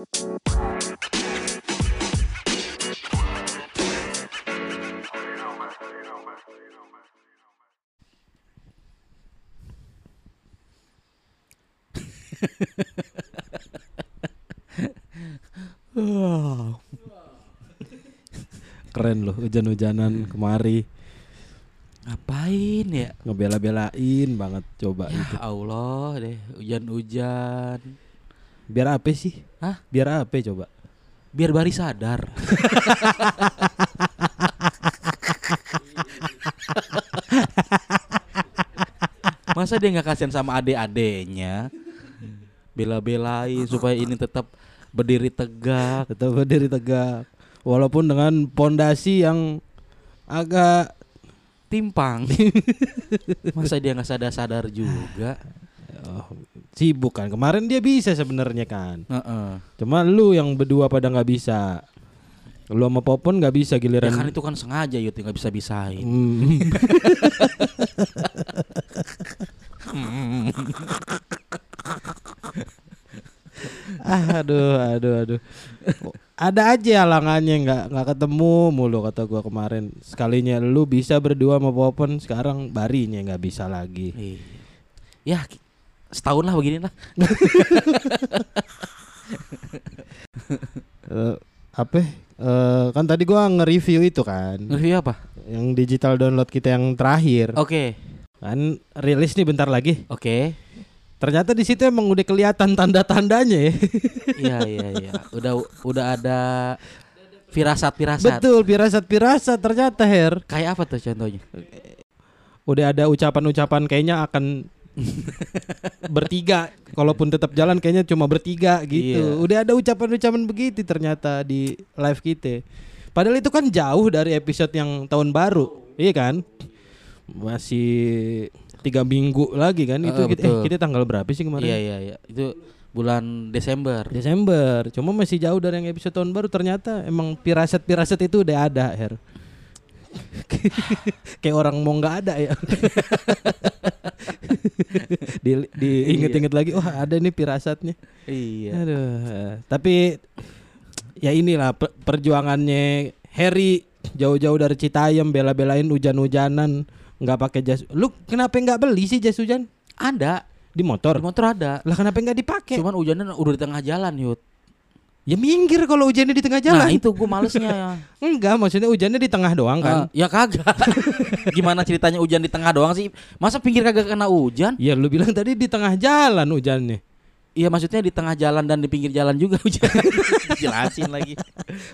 Keren loh hujan-hujanan kemari Ngapain ya? ngebela-belain banget coba Ya itu. Allah deh, hujan-hujan. Biar apa sih? Hah? Biar apa coba? Biar Bari sadar. Masa dia nggak kasihan sama adik-adiknya? Bela-belain supaya ini tetap berdiri tegak. Tetap berdiri tegak. Walaupun dengan pondasi yang agak timpang. Masa dia nggak sadar-sadar juga? Oh, sibuk kan. Kemarin dia bisa sebenarnya kan. Heeh. Cuma lu yang berdua pada nggak bisa. Lu sama Popon nggak bisa Ya giliran. kan itu kan sengaja Yud nggak bisa bisain. Hmm. aduh, aduh, aduh. Ada aja halangannya nggak nggak ketemu mulu kata gua kemarin. Sekalinya lu bisa berdua sama Popon, sekarang Barinya nggak bisa lagi. Iya. Ya setahun lah begini lah. Eh, apa? Eh, kan tadi gua nge-review itu kan, Review apa? yang digital download kita yang terakhir. Oke, Kan rilis nih bentar lagi. oke. Ternyata di situ emang udah kelihatan tanda-tandanya ya. Iya iya iya. Udah udah ada firasat-firasat. Betul, pirasat-pirasat ternyata Her. Kayak apa tuh contohnya? Udah ada ucapan-ucapan kayaknya akan bertiga. Kalaupun tetap jalan kayaknya cuma bertiga gitu. Iya. Udah ada ucapan-ucapan begitu ternyata di live kita. Padahal itu kan jauh dari episode yang tahun baru, iya kan? Masih tiga minggu lagi kan? Itu kita, eh, kita tanggal berapa sih kemarin? Iya iya iya. Itu bulan Desember. Desember. Cuma masih jauh dari yang episode tahun baru ternyata emang pirasat-pirasat itu udah ada, Her. Kayak orang mau nggak ada ya. di diinget-inget lagi, wah ada nih pirasatnya. Iya. Aduh. Tapi ya inilah per- perjuangannya Harry jauh-jauh dari Citayam bela-belain hujan-hujanan nggak pakai jas. Lu kenapa nggak beli sih jas hujan Ada. di motor? Di motor ada. Lah kenapa nggak dipakai? Cuman hujannya udah di tengah jalan, Yud. Ya minggir kalau hujannya di tengah jalan. Nah, itu gue malesnya. Enggak, maksudnya hujannya di tengah doang kan? Eh, ya kagak. Gimana ceritanya hujan di tengah doang sih? Masa pinggir kagak kena hujan? Iya, lu bilang tadi di tengah jalan hujannya. Iya maksudnya di tengah jalan dan di pinggir jalan juga hujan. Jelasin lagi.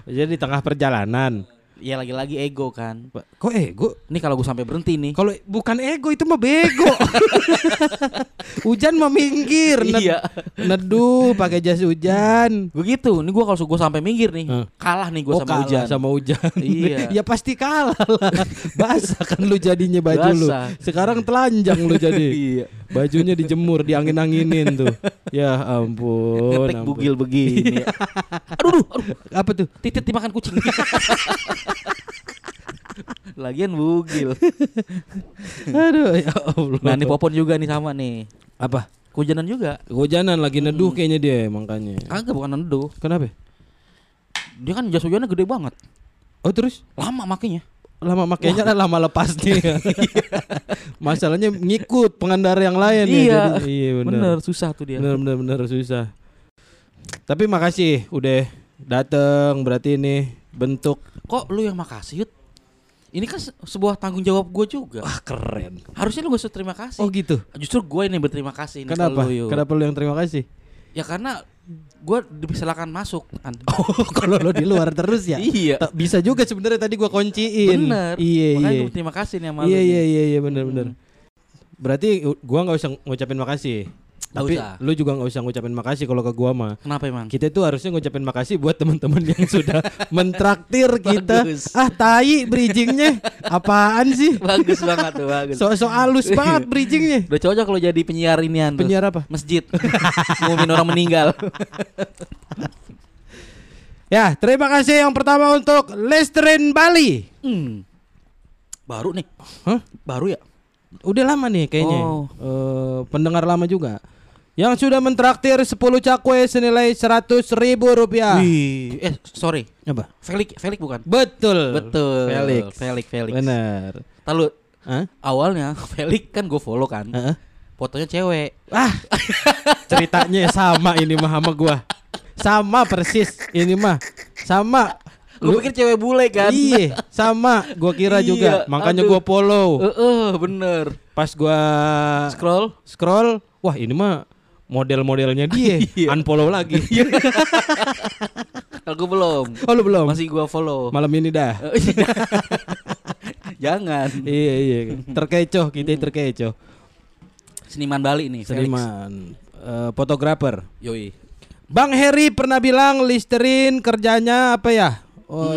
Jadi di tengah perjalanan. Ya lagi-lagi ego kan. Kok ego? Ini kalau gue sampai berhenti nih. Kalau bukan ego itu mah bego. hujan mah minggir, ned- Iya. neduh pakai jas hujan. Begitu. Nih gue kalau gue sampai minggir nih, Hmm. kalah nih gue Oh, sama kalah hujan. sama hujan. Iya. ya pasti kalah lah. Basah kan lu jadinya baju lu. Basah. Sekarang telanjang lu jadi. Iya. Bajunya dijemur, diangin-anginin tuh. Ya ampun. Ampun. bugil begini. aduh, aduh, aduh, Apa tuh? titit dimakan kucing. Lagian bugil. Aduh, ya Allah. Nah, nih Popon juga nih sama nih. apa? Kehujanan juga. Hujanan lagi neduh kayaknya dia makanya. Kagak bukan neduh. Kenapa? Dia kan jas hujannya gede banget. Oh terus Lama makanya. Lama makainya lah lama lepasnya. Masalahnya ngikut pengendara yang lain ya. Iya. jadi- iya benar. Bener, susah tuh dia. Bener bener bener susah. Tapi makasih udah dateng berarti ini bentuk Kok lu yang makasih, Yud? Ini kan se- sebuah tanggung jawab gue juga. wah keren. Harusnya lu gak usah terima kasih. Oh gitu. Justru gue ini yang berterima kasih ini ke Kenapa? lu. Kenapa lu yang terima kasih? Ya karena gue dipersilakan masuk. Oh, kalau lo di luar terus ya? Iya. Tak- Bisa juga sebenarnya tadi gua kunciin. Bener. Iya Makanya iya. gue terima kasih nih sama Iya iya iya iya benar benar. Hmm. Berarti gua nggak usah ngucapin makasih. Tapi usah. lu juga nggak usah ngucapin makasih kalau ke gua mah. Kenapa emang? Kita tuh harusnya ngucapin makasih buat teman-teman yang sudah mentraktir kita. Bagus. Ah, tai bridgingnya. Apaan sih? bagus banget tuh, bagus. So-so halus banget bridgingnya. Udah cocok kalau jadi penyiar inian tuh. Penyiar apa? Masjid. Ngumumin orang meninggal. Ya, terima kasih yang pertama untuk Lestrin Bali. Hmm. Baru nih. Hah? Baru ya? Udah lama nih kayaknya. Oh. Eh, pendengar lama juga. yang sudah mentraktir 10 cakwe senilai 100 ribu rupiah. Wih, eh sorry. Apa? Felix, Felix bukan? Betul. Betul. Felix. Felix, Felix. Benar. Tahu Hah? awalnya Felix kan gue follow kan. Heeh. Fotonya cewek. Ah, ceritanya sama ini mah sama gua. Sama persis ini mah. Sama. Gue pikir cewek bule kan. Iya, sama. Gua kira Iya, juga. Makanya gua follow. Heeh, bener. Pas gua Scroll. scroll, wah ini mah model-modelnya dia. Iya. Unfollow lagi. Kalau gue belum. Oh lu belum? Masih gue follow. Malam ini dah. Jangan. iya iya. Terkecoh kita terkecoh. Seniman Bali nih. Seniman, eh, fotografer. Yoi. Bang Heri pernah bilang Listerin kerjanya apa ya? Oh,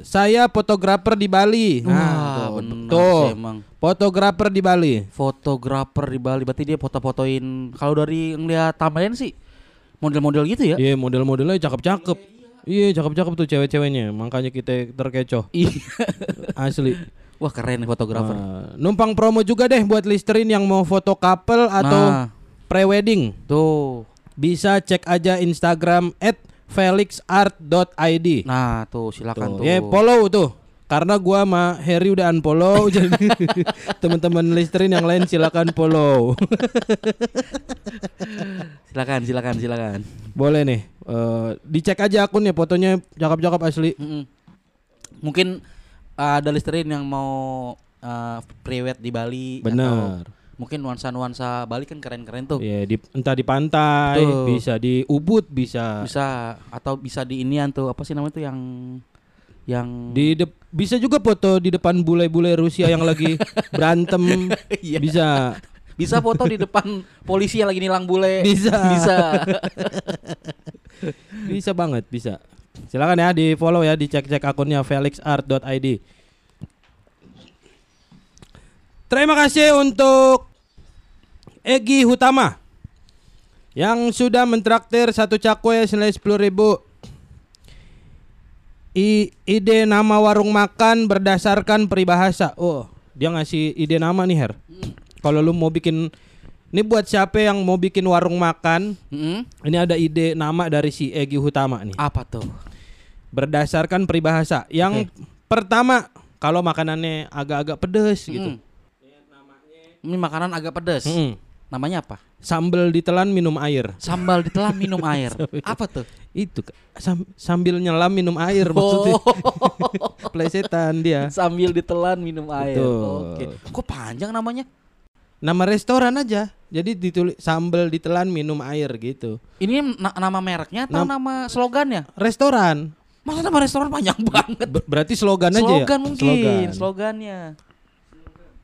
saya fotografer di Bali. Wah, Nah, bener tuh. sih emang. Fotografer di Bali. Fotografer di Bali. Berarti dia foto-fotoin. Kalau dari ngeliat thumbnail sih model-model gitu ya. Iya, model-modelnya cakep-cakep. Iya, cakep-cakep tuh cewek-ceweknya. Makanya kita terkecoh. Iya. Asli. Wah keren fotografer. Wah, numpang promo juga deh buat Listerin yang mau foto couple atau Nah. pre-wedding. Tuh. Bisa cek aja Instagram @felixart.id. Nah, tuh silakan tuh. Tuh, ya follow tuh. Karena gua sama Harry udah unfollow jadi teman-teman Listerin yang lain silakan follow. Silakan, silakan, silakan. Boleh nih. eh, dicek aja akunnya fotonya cakep-cakep asli. Mm-mm. Mungkin uh, ada listerin yang mau uh, prewed di Bali atau Bener. Mungkin nuansa-nuansa Bali kan keren-keren tuh. Ya di entah di pantai, Betul. bisa di Ubud, bisa Bisa atau bisa di inian tuh apa sih namanya tuh yang yang di dep- bisa juga foto di depan bule-bule Rusia yang lagi berantem. Iya. Bisa. bisa foto di depan polisi yang lagi nilang bule. Bisa. Bisa. Bisa banget, bisa. Silakan ya di follow ya, dicek-cek akunnya felixart.id. Terima kasih untuk Egi Hutama yang sudah mentraktir satu cakwe senilai sepuluh ribu. I, ide nama warung makan berdasarkan peribahasa. Oh, dia ngasih ide nama nih Her. Kalau lu mau bikin ini buat siapa yang mau bikin warung makan, Mm-mm. ini ada ide nama dari si Egi Hutama nih. Apa tuh? Berdasarkan peribahasa. Yang pertama, kalau makanannya agak-agak pedes gitu. Mm. Ini makanan agak pedas. Mm-mm. Namanya apa? Sambal ditelan minum air. Sambal ditelan minum air. apa tuh? Itu sam- sambil nyelam minum air maksudnya. Oh. Plesetan dia. Sambil ditelan minum air. Oke. Kok panjang namanya? Nama restoran aja. Jadi ditulis sambal ditelan minum air gitu. Ini na- nama mereknya atau Nam- nama slogannya? Restoran. Masa nama restoran panjang banget? Ber- berarti slogan aja ya? Slogan mungkin, Slogan. slogannya.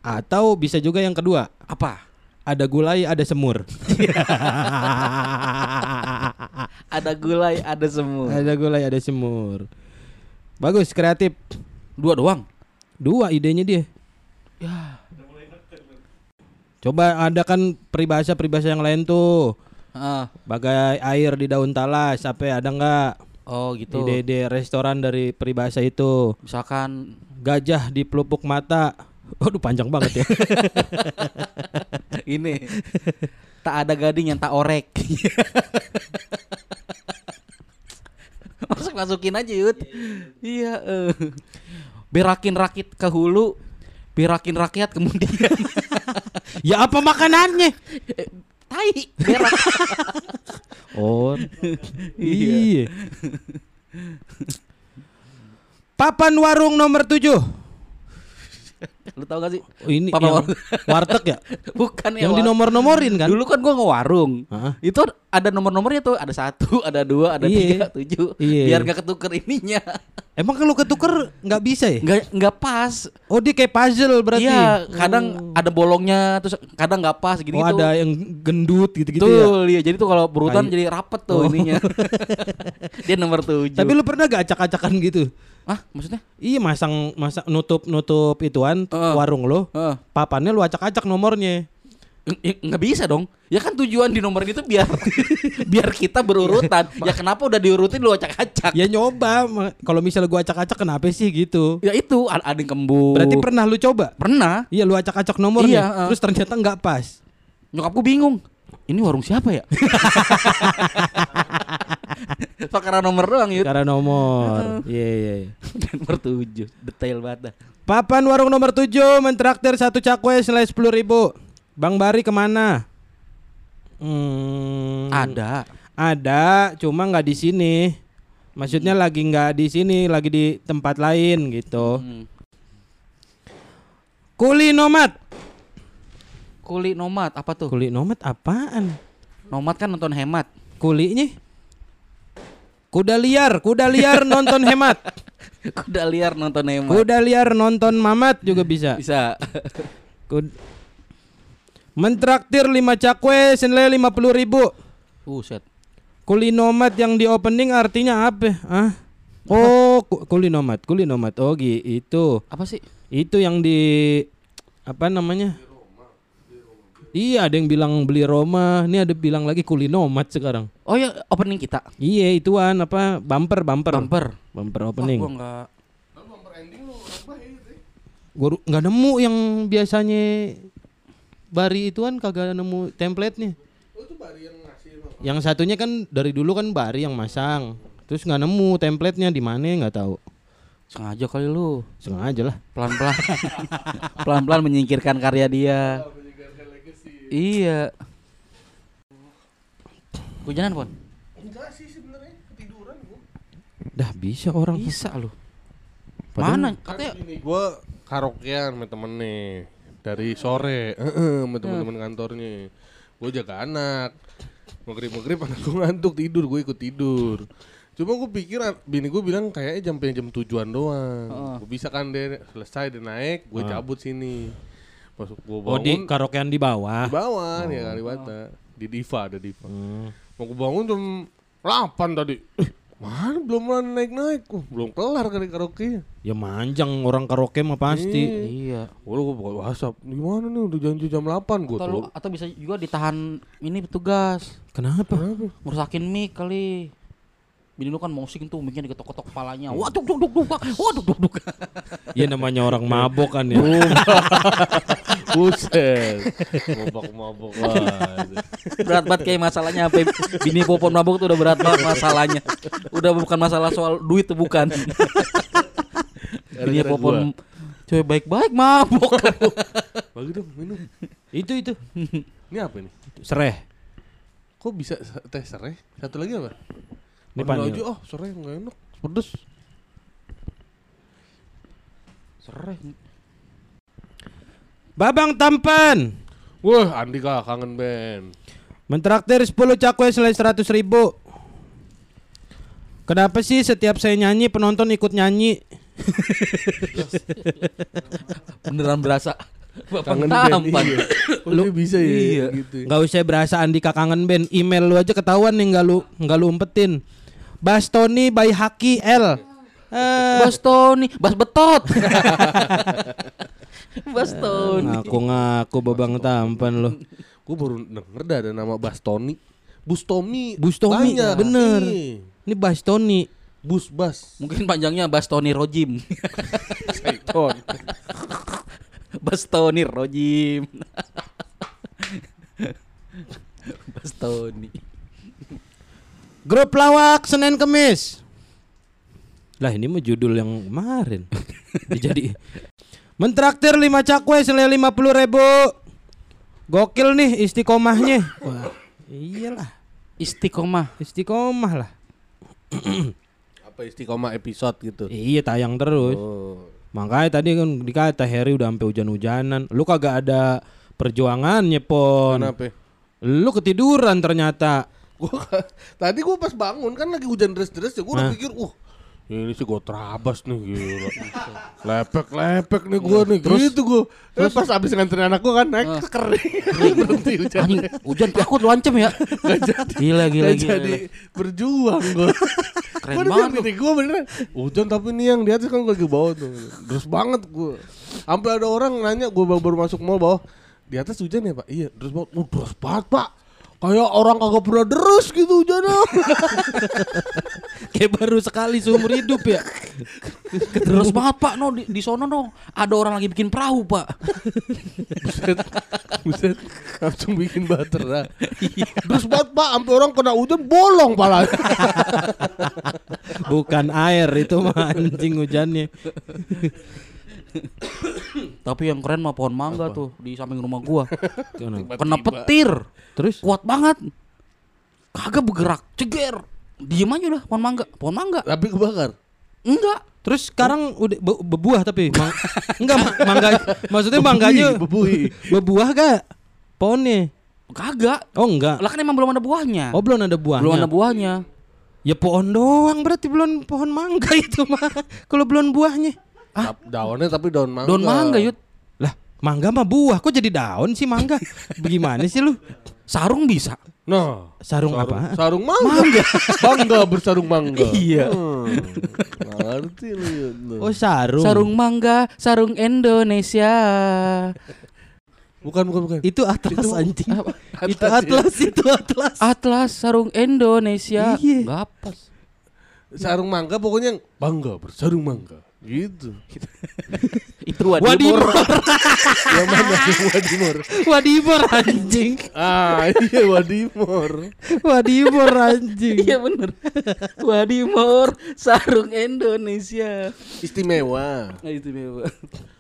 Atau bisa juga yang kedua. Apa? Ada gulai, ada semur. Ada gulai, ada semua. ada gulai, ada semur. Bagus, kreatif. Dua doang. Dua idenya dia. Ya. Coba ada kan peribahasa-peribahasa yang lain tuh. Ah, Bagai air di daun talas, apa ya, ada nggak? oh gitu. Ide-ide restoran dari peribahasa itu. Misalkan Gajah di pelupuk mata. Waduh panjang banget ya. ini tak ada gading yang tak orek. Masuk masukin aja Yud. Iya. eh. Berakin rakit ke hulu, berakin rakyat kemudian. ya apa makanannya? Eh, tai, berak. Oh. iya. Papan warung nomor 7. Lu tau gak sih? Oh, ini Papan yang warung. warteg ya? Bukan ya. yang Wak. di nomor-nomorin kan? Dulu kan gua ngewarung. Heeh. Itu ada nomor-nomornya tuh, ada satu, ada dua, ada Iya. tiga, tujuh. Iya. Biar gak ketuker ininya. Emang kalau ketuker nggak bisa ya? Nggak nggak pas. Oh dia kayak puzzle berarti. Iya, kadang ada bolongnya, terus kadang nggak pas gitu. Oh ada yang gendut gitu-gitu ya. Iya. Jadi tuh kalau berurutan jadi rapet tuh Oh. ininya. Dia nomor tujuh. Tapi lu pernah gak acak-acakan gitu? Ah maksudnya? Iya masang masang nutup nutup ituan Heeh. warung lo. Heeh. Papannya lu acak-acak nomornya. Ya, nggak bisa dong. Ya kan tujuan di nomor itu biar biar kita berurutan. ya kenapa udah diurutin lu acak-acak? Ya nyoba. Kalau misalnya gua acak-acak kenapa sih gitu? Ya itu ada yang kembung. Berarti pernah lu coba? pernah. Iya lu acak-acak nomornya. Iya, heeh. Terus ternyata nggak pas. Nyokapku bingung. Ini warung siapa ya? Perkara nomor doang Yud. Karena nomor. Iya iya. iya. nomor 7. Detail banget dah. Papan warung nomor 7 mentraktir satu cakwe senilai 10 ribu. Bang Bari ke mana? Hmm, Ada. Ada, cuma nggak di sini. Maksudnya lagi nggak di sini, lagi di tempat lain gitu. Hmm. Kuli nomad. Kuli nomad apa tuh? Kuli nomad apaan? Nomad kan nonton hemat. Kulinya? Kuda liar, kuda liar nonton hemat. Kuda liar nonton hemat. Kuda liar nonton mamat juga bisa. Bisa. Kud Mentraktir 5 cakwe senilai 50 ribu. Buset. Kuli nomad yang di opening artinya apa? Ah? Oh, ku- kuli nomad, kuli nomad. Oh, gitu. Apa sih? Itu yang di apa namanya? Iya, ada yang bilang beli Roma. Ini ada bilang lagi kuli nomad sekarang. Oh ya opening kita. Iya, ituan apa bumper bumper. Bumper. Bumper Wah, opening. gua enggak Gua ru- nggak nemu yang biasanya Bari ituan kagak nemu template-nya. yang satunya kan dari dulu kan Bari yang masang. Terus nggak nemu template-nya di mana nggak tahu. sengaja kali lu. Sengaja lah. Pelan-pelan. Pelan-pelan menyingkirkan karya dia. Iya. Hujanan, Pon? Dah bisa orang. Bisa lu. Padahal- Mana? Kan Katanya ini gue karaokean sama temen nih dari sore sama temen-temen kantornya gue jaga anak maghrib maghrib anak gue ngantuk tidur gue ikut tidur cuma gue pikir bini gue bilang kayaknya jam jam tujuan doang Heeh. gue bisa kan deh selesai dia naik gue cabut sini masuk gue Oh di bangun karaokean di bawah. di bawah nih Kalibata di Diva ada Diva Hmm. mau gue bangun jam 8 tadi eh, mana belum naik naik uh, belum kelar kali karaoke Ya manjang orang karaoke mah pasti. Iya. Waduh gue buka WhatsApp Gimana nih udah janji jam 8 gue Atau, tuh atau bisa juga ditahan ini petugas. Kenapa? Ngerusakin mic kali. Bini lu kan mau tuh mic-nya diketok-ketok kepalanya. Waduh duk duk duk. Waduh duk duk. Ya namanya orang mabok kan ya. Buset Mabok-mabok lah berat banget kayak masalahnya apa bini popon mabuk tuh udah berat banget masalahnya. Udah bukan masalah soal duit tuh bukan. bini popon cewek baik-baik mabuk. Bagi dong minum itu itu. Ini apa nih? Sereh. Kok bisa teh serai? Satu lagi apa? Ini panggil. aja oh serai nggak enak Pedes Sereh. Babang Tampan. Wah Andika kangen band Mentraktir 10 cakwe senilai 100 ribu. Kenapa sih setiap saya nyanyi penonton ikut nyanyi? Beneran berasa. Bapak Kangen tampan. iya. Dia bisa ya Iya. gitu ya? Nggak usah berasa Andika kangen band. Email lu aja ketahuan nih nggak lu nggak lu umpetin. Bastoni by Haki L. Eh, Bas Tony, Bas Betot. Bas Tony. ngaku-ngaku babang tampan lu. Gue baru denger dah ada nama Bastoni Bustomi Bustomi, banyak. bener. Iya. Ini Bastoni. Bus Bas Mungkin panjangnya Bas Tony Rojim. Saiton Bas Tony Rojim. Bas Tony. Grup lawak Senin Kemis. Lah ini mah judul yang kemarin. Jadi Mentraktir 5 cakwe senilai 50 ribu. Gokil nih istiqomahnya. Wah, iyalah. Istiqomah. Istiqomah lah. Apa istiqomah episode gitu Iya tayang terus. Oh Makanya tadi kan dikata Harry udah sampai hujan-hujanan. Lu kagak ada perjuangannya pon. Kenapa? Lu ketiduran ternyata. Gua tadi gua pas bangun kan lagi hujan deras-deras ya gua udah pikir, uh ini sih gua terabas nih gila. Lepek-lepek nih gua nih gitu gua. Eh, pas abis nganterin anak gua kan naik Ah. kering. Berhenti hujan. Hujan takut lu ancem ya. Gila gila Gak gila. jadi berjuang gua. Keren banget gua beneran hujan tapi nih yang di atas kan gua lagi bawah tuh. Terus banget gua. Sampai ada orang nanya gua baru, baru masuk mall bawah. Di atas hujan ya, Pak? Iya, terus banget. Uh, deras banget, Pak. Kayak orang kagak pernah deres gitu hujannya. Kayak baru sekali seumur hidup ya. Terus banget pak, no di, di sono no ada orang lagi bikin perahu pak. Buset, buset, langsung bikin baterai. Terus banget pak, sampai orang kena hujan bolong pala. Bukan air itu mah anjing hujannya. Tapi yang keren mah pohon mangga tuh di samping rumah gua. Kena petir, Terus kuat banget. Kagak bergerak, ceger. Diem aja udah pohon mangga, pohon mangga. Tapi kebakar. Enggak. terus sekarang udah be- berbuah tapi Mang- enggak ma- mangga maksudnya mangganya Bebui, berbuah gak pohonnya Kagak. oh enggak Lah kan emang belum ada buahnya. oh belum ada buahnya belum ada buahnya. ya pohon doang berarti belum pohon mangga itu mah kalau belum buahnya Tap- Daunnya tapi daun mangga. Daun mangga, Yud. lah mangga mah buah kok jadi daun sih mangga bagaimana sih lu Sarung bisa. Nah, sarung, apa sarung mangga. Mangga bersarung mangga. Iya. Hmm. Ngerti lu, oh sarung Sarung mangga, sarung Indonesia. Bukan, bukan, bukan. itu atlas anjing Apa? itu atlas itu atlas Atlas sarung Indonesia. Iya. Apa. Sarung mangga pokoknya bangga bersarung mangga. Gitu. Itu Wadimor. Wadimor yang mana Wadimor? Wadimor anjing Ah, iya Wadimor. Wadimor anjing Iya bener. Wadimor sarung Indonesia. Istimewa. Nah, itu mewah.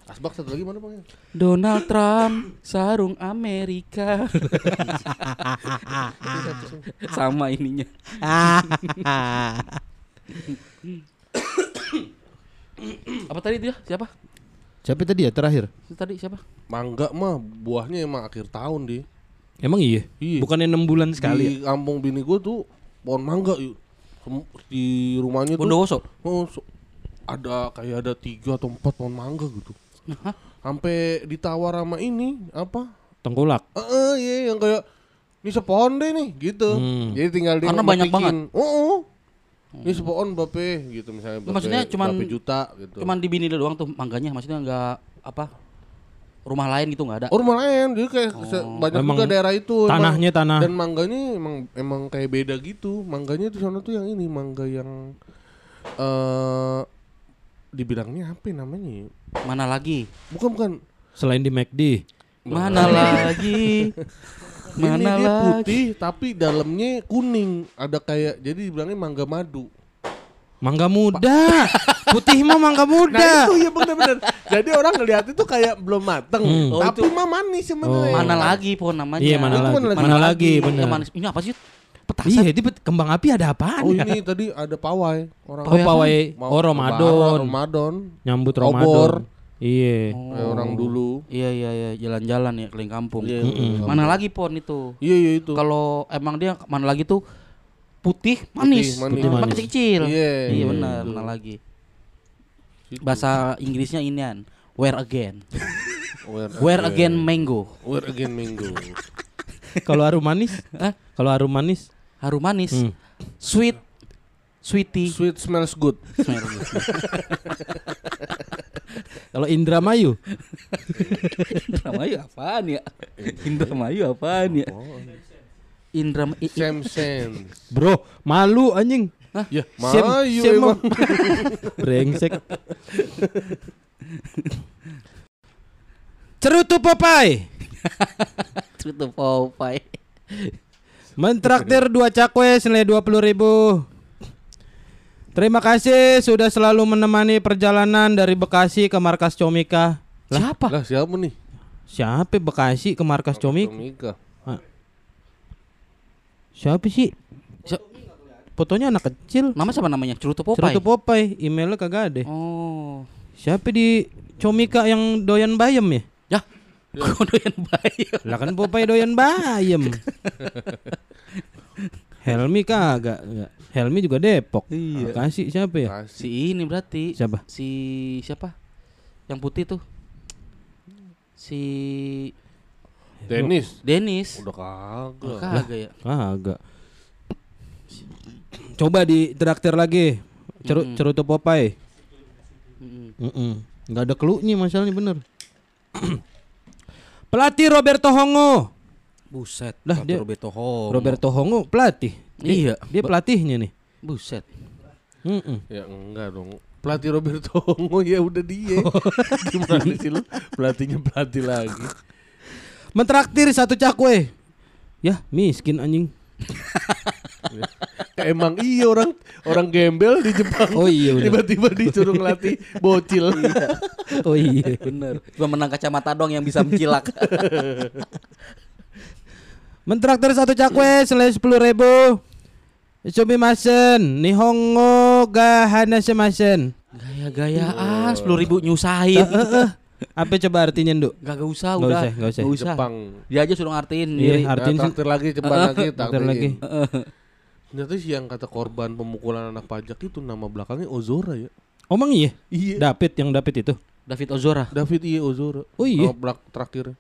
Asbak satu lagi mana bang? Donald Trump sarung Amerika. Sama ininya. Apa tadi dia? Siapa? Siapa tadi ya terakhir? Itu tadi siapa? Mangga mah buahnya emang akhir tahun di. Emang iya? Iya. Bukannya enam bulan sekali ya? Di kampung bini gue tuh pohon mangga yuk. Di rumahnya tuh Bondowoso. oh, so- ada kayak ada tiga atau empat pohon mangga gitu. Hah? Sampai ditawar sama ini apa? Tengkulak. Eh, eh, iya yang kayak ini sepohon deh nih gitu. Hmm. Jadi tinggal di Karena banyak banget. Oh, oh. Ini sepohon bape gitu misalnya. Bape, Maksudnya cuman- bape juta gitu. Cuman di bini doang tuh mangganya, maksudnya enggak apa? Rumah lain gitu enggak ada. Oh rumah lain, jadi kayak se- banyak Emang juga daerah itu. emang. tanahnya tanah. Dan mangganya emang emang kayak beda gitu. Mangganya di sana tuh yang ini, mangga yang eh dibilangnya apa ya namanya? ya? Mana lagi? Bukan bukan. Selain di McD. Mana lagi? Ini Mana dia lagi? putih tapi dalamnya kuning. Ada kayak jadi dibilangnya mangga madu. Mangga muda. Putih mah mangga Nah muda. itu ya bener-bener. Jadi orang ngeliat itu kayak belum mateng, Hmm. Oh, tapi itu- mah manis sebenarnya. Mana lagi pohon namanya? Iya, mana lagi? mana lagi? Mana lagi, Iya, bener. manis. Ini apa sih? Petasan. Iya, bet- kembang api ada apaan Oh ya? ini tadi ada pawai orang Oh, pawai. Mau Oh, Ramadan. Ramadan. Nyambut Obor. Ramadan. Iya. Kayak orang dulu. Iya iya iya jalan-jalan ya keliling kampung. Iya, Mm-mm. Mana lagi pohon itu? Iya iya itu. Kalau emang dia mana lagi tuh putih manis, manis. Putih Emang manis. kecil-kecil. Iya, Iya iya, benar, mana lagi? Bahasa Inggrisnya inian. Where again? Where, Where again mango? Where again mango. Kalau harum manis? Kalau harum manis? Harum manis. Hmm. Sweet. Sweetie. Sweet smells good. Kalau Indramayu? Indramayu apaan ya? Indramayu apaan ya? Indra i- i- Sam sense. Bro, malu anjing. Ya, Sam- Mayu Sam emang. Brengsek. Cerutu Popeye Tutup Popeye. mentraktir dua cakwe senilai dua puluh ribu. Terima kasih sudah selalu menemani perjalanan dari Bekasi ke markas Comika. Siapa? Lah siapa nih? Siapa Bekasi ke markas Comik? Mika. Siapa sih? Si- Fotonya anak kecil. Nama siapa namanya? Cerutu Popeye. Cerutu Popeye, emailnya kagak ada. Oh. Siapa di Comika yang doyan bayam ya? Ya. Kok doyan bayam? Lah kan Popeye doyan bayam. Helmi kagak. Enggak. Helmi juga Depok. Iya. Kasih siapa ya? Kasih. Si ini berarti. Siapa? Si siapa? Yang putih tuh. Si Dennis. Dennis. Udah kagak. Kagak ya. Kagak. Coba di traktir lagi. Ceru, Mm-mm. cerutu Popeye. Mm-mm. Mm-mm. Nggak ada clue-nya masalahnya bener. pelatih Roberto Hongo. Buset. Lah, dia- Roberto Hongo. Roberto Hongo pelatih. Dia- Iya. Dia pelatihnya nih. Buset. Mm-mm. Ya enggak dong. pelatih Roberto Ongo ya udah dia. Gimana sih lu pelatihnya pelatih lagi. Mentraktir satu cakwe. Ya, miskin anjing. Emang iya orang orang gembel di Jepang. Oh iya. Tiba-tiba disuruh ngelatih bocil. Oh iya. Bener. Cuma menang kacamata dong yang bisa mencilak. Mentraktir satu cakwe selain sepuluh ribu. Sumimasen, Nihongo ga hanasemasen. Gaya-gayaan sepuluh ribu nyusahin. Apa coba artinya, Nduk? Gak, gak usah Nggak udah. usah, nggak usah. Nggak usah. Jepang. Dia aja suruh ngartiin Iya. Artiin Artiin sih. traktir lagi cepat lagi Traktir lagi. Ternyata sih yang kata korban pemukulan anak pajak itu nama belakangnya Ozora ya. Omang iya? Iya. David yang David itu. David Ozora. David iya Ozora. Oh iya? Nama belak terakhir.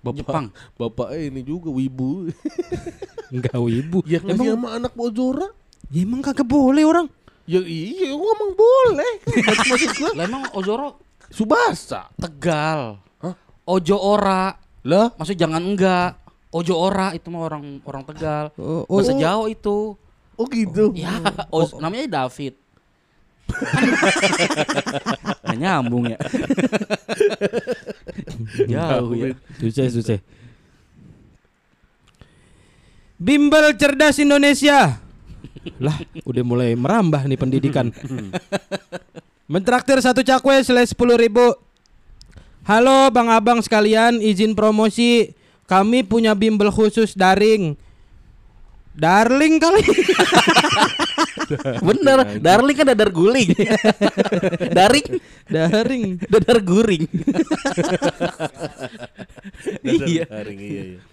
Bapak, Jepang. Bapak ini juga wibu. Enggak wibu. ngasih emang, sama anak Ozora. ya emang kagak boleh orang. Ya iya, gua ngomong boleh. Maksud gua Lah emang Ozora Subasa. Tegal. Hah? Ojo ora. Lah, Maksud jangan enggak. Ojo ora itu mah orang orang Tegal. Oh, oh, Bahasa oh. Jawa itu. oh gitu. Ya, Oz, namanya David. Nggak nyambung ya. Jauh ya. Susah, susah. Bimbel cerdas Indonesia. lah, udah mulai merambah nih pendidikan. Mentraktir satu cakwe selai sepuluh ribu. Halo bang abang sekalian, izin promosi. Kami punya bimbel khusus daring. Darling kali. Bener, darling kan dadar guling. Daring, daring. dadar guring. iya. Daring iya iya.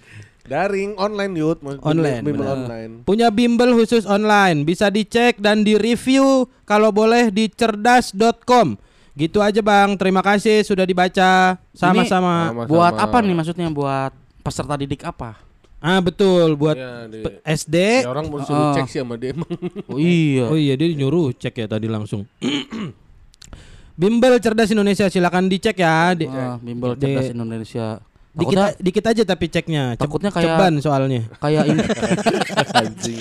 Daring online Mas. Online, bimbel online. Punya bimbel khusus online, bisa dicek dan di-review kalau boleh di cerdas.com. Gitu aja Bang, terima kasih sudah dibaca. Sama-sama. Buat apa nih maksudnya? Buat peserta didik apa? Ah betul, buat Ya, di- SD. Ya orang mau suruh Ah. cek sih sama dia emang. Oh iya. Oh iya, dia nyuruh cek ya tadi langsung. bimbel cerdas Indonesia silakan dicek ya. Di, Ah, bimbel di- cerdas Indonesia. Dikit, Takutnya dikit aja tapi ceknya. Cep- Takutnya kayak- ceban soalnya. kayak ini. Anjing.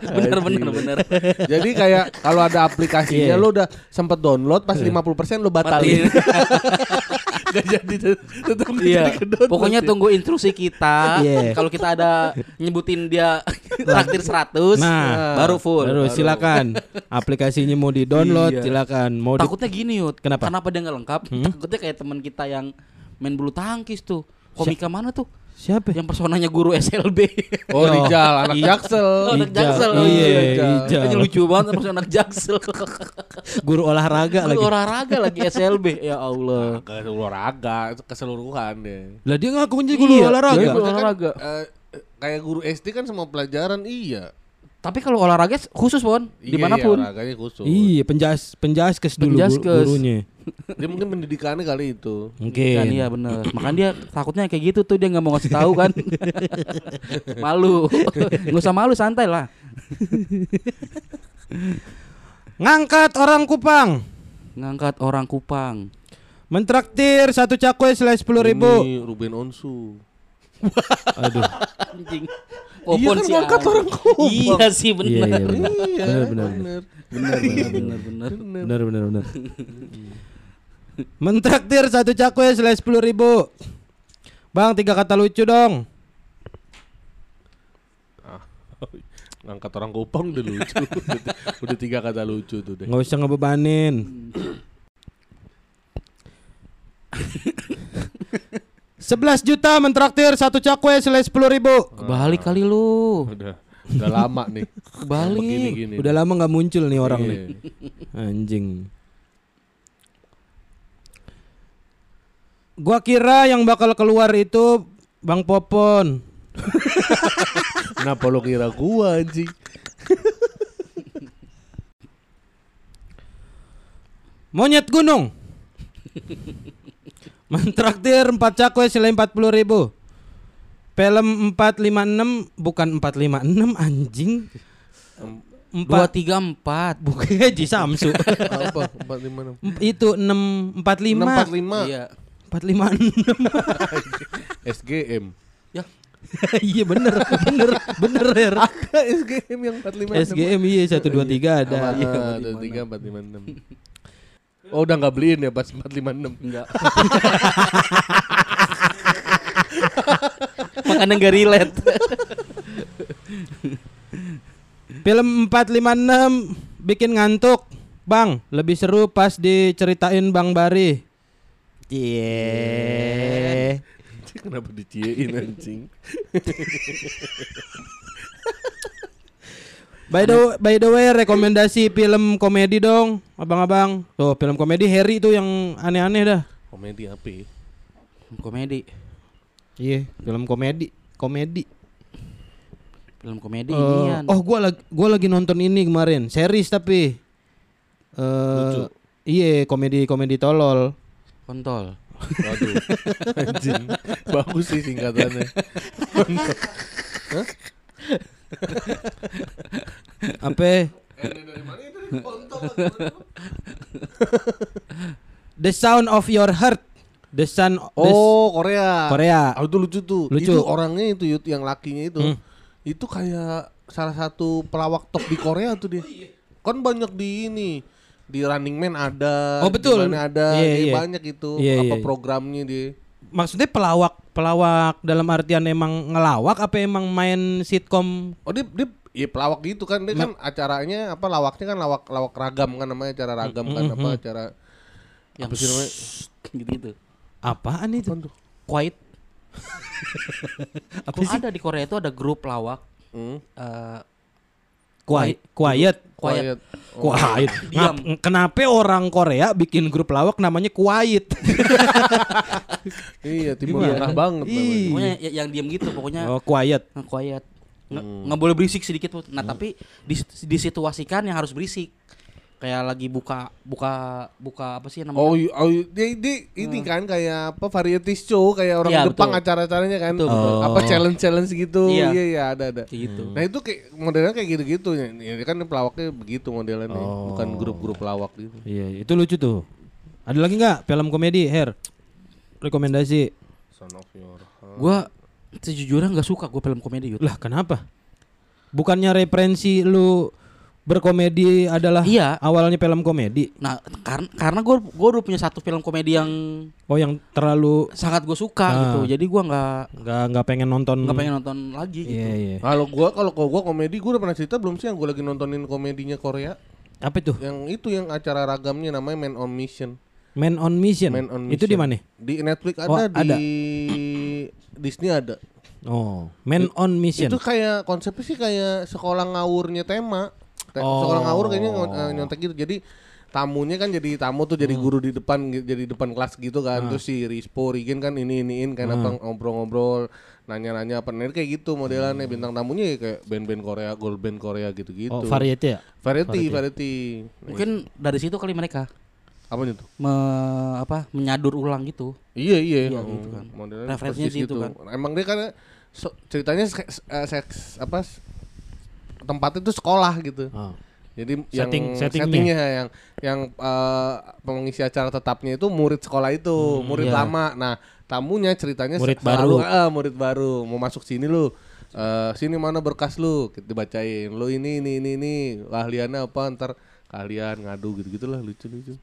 bener bener bener. Jadi kayak kalau ada aplikasinya Iya. lu udah sempet download pas 50% lu batalin. Gak jadi tet- tetap Iya. jadi Pokoknya ya. tunggu instruksi kita. Iya. Kalau kita ada nyebutin dia traktir 100, Nah, baru full. Terus silakan. Aplikasinya mau di-download, Iya. silakan. Mau di Takutnya gini Yud Kenapa? Kenapa dia nggak lengkap Takutnya kayak teman kita yang main bulu tangkis tuh Komika mana tuh Siapa? Yang personanya guru SLB Oh Rijal, anak Jaksel. Oh, anak. Jaksel Iya, Ijal. Ijal. Kayaknya lucu banget sama anak Jaksel Guru olahraga Guru lagi. olahraga lagi SLB Ya Allah Ke olahraga itu keseluruhan deh. Lah dia ngakunya guru Iya, olahraga. guru kan, olahraga. eh, kayak guru SD kan semua pelajaran iya. Tapi kalau olahraga khusus Bon Iya, Di mana pun Iya, olahraganya khusus. Iya, penjas penjaskes dulu guru- Penjaskes. gurunya. Dia mungkin pendidikannya kali itu. Mungkin. Kan iya bener Makanya dia takutnya kayak gitu tuh Dia nggak mau ngasih tahu kan Malu Nggak usah malu santai lah Ngangkat orang Kupang. Ngangkat orang Kupang Mentraktir satu cakwe selai sepuluh ribu. Ini Ruben Onsu. Aduh. Anjing. Iya kan sih ngangkat orang Kupang. Iya sih Iya, benar. iya benar. Iya, Benar, benar, benar. Benar benar benar benar. Benar benar benar. Mentraktir satu cakwe selai sepuluh ribu. Bang tiga kata lucu dong. Ah, ngangkat orang Kupang udah lucu. udah, udah tiga kata lucu tuh deh. Nggak usah ngebebanin. Sebelas juta mentraktir satu cakwe selai sepuluh ribu. Kebalik kali lu. Udah udah lama nih. Kebalik. Begini-gini. Udah lama nggak muncul nih orang Iya. nih. Anjing. Gua kira yang bakal keluar itu Bang Popon. Kenapa lo kira gua anjing? Monyet gunung. Mentraktir 4 cakwe selain 40 ribu. Film 456 bukan 456 anjing. Dua Empat tiga empat. bukan Haji Samsu. Apa? Empat lima enam. itu 645. Enam empat lima. Iya. 456. SGM. Ya. iya bener, bener, bener Her. Ada SGM yang empat lima SGM iya 123 ada. Ada tiga empat lima enam. Oh udah nggak beliin ya pas 456 Enggak. Makanya nggak relate. Film 456 bikin ngantuk. Bang, lebih seru pas diceritain Bang Bari. Iya. Kenapa diciein anjing By the by the way, rekomendasi film komedi dong, abang-abang. Tuh, film komedi Harry tuh yang aneh-aneh dah. Komedi apa ya? komedi. Iya, film komedi, komedi. Film komedi Eh, inian. oh, gua lagi gua lagi nonton ini kemarin, series tapi eh Lucu. iya, komedi-komedi tolol. Kontol. Waduh Anjing Bagus sih singkatannya Apa? The Sound of Your Heart. The Sound the Oh Korea Korea. Ah, itu lucu tuh Lucu. Itu orangnya itu Yud, yang lakinya itu Hmm. Itu kayak salah satu pelawak top di Korea tuh dia Kan banyak di ini di Running Man ada, Oh, betul. di mana ada, Iya, dia iya. banyak itu Iya, apa iya. programnya dia. Maksudnya pelawak pelawak dalam artian emang ngelawak apa emang main sitkom? Oh dia dia ya pelawak gitu kan dia kan acaranya apa lawaknya kan lawak lawak ragam kan namanya acara ragam kan apa acara Yang apa sih namanya? gitu-gitu. Apaan itu? Apaan tuh? Quiet. Apa sih? ada di Korea itu ada grup lawak Hmm. eh Quiet, quiet. Quiet. Oh. Quiet. Diam. Kenapa orang Korea bikin grup lawak namanya Quiet? Iya timur tengah banget namanya. Pokoknya y- yang diam gitu pokoknya oh, Quiet. quiet. Nggak Hmm. nggak boleh berisik sedikit pun. Nah, tapi dis- disituasikan yang harus berisik. Kayak lagi buka buka buka apa sih namanya? Oh, oh dia, dia ini kan kayak apa variety show kayak orang Iya, Jepang acara-acaranya kan. Betul, betul. Apa Oh. challenge-challenge gitu. Iya. Iya iya ada ada. Gitu. Nah itu kayak modelnya kayak gitu-gitu ya. Ini kan pelawaknya begitu modelnya, Oh. bukan grup-grup pelawak gitu. Iya, itu lucu tuh. Ada lagi nggak film komedi, Her? Rekomendasi. Son of your heart. Gua sejujurnya nggak suka gue film komedi gitu. Lah, kenapa? Bukannya referensi lu berkomedi adalah Iya. awalnya film komedi? Nah, karena karena gue gue udah punya satu film komedi yang Oh, yang terlalu sangat gue suka Ah. gitu. Jadi gua nggak nggak nggak pengen nonton. nggak pengen nonton lagi gitu. Iya, iya. Kalau gua kalau kalau gua komedi gua udah pernah cerita belum sih yang gua lagi nontonin komedinya Korea Apa itu? yang itu yang acara ragamnya namanya Man on Mission. Man on Mission. Man on Itu di Mission. mana? Di Netflix ada, Oh, di ada. Disney ada. Oh, Man on Mission. Itu kayak konsepnya sih kayak sekolah ngawurnya tema. Oh. Sekolah ngawur kayaknya eh, nyontek gitu. Jadi tamunya kan jadi tamu tuh Hmm. jadi guru di depan jadi depan kelas gitu kan. Terus si Rispo Rigen kan ini iniin kan Hmm. apa ngobrol-ngobrol nanya-nanya apa nah, kayak gitu modelannya bintang tamunya ya kayak band-band Korea, gold band Korea gitu-gitu. oh, variety ya? variety, variety. Mungkin dari situ kali mereka Apa itu? me- apa menyadur ulang gitu. Iya iya. Iya, Hmm, gitu kan. Referensinya persis situ kan. Emang dia kan so- ceritanya seks, eh, seks apa tempatnya itu sekolah gitu. Oh. Jadi Setting- yang settingnya. settingnya yang yang eh, pengisi acara tetapnya itu murid sekolah itu, murid iya. lama. Nah, tamunya ceritanya Murid selalu, baru. ah, murid baru mau masuk sini lu. Eh, sini mana berkas lu? Kita dibacain. Lu ini ini ini ini keahliannya apa ntar kalian ngadu gitu-gitulah lucu-lucu.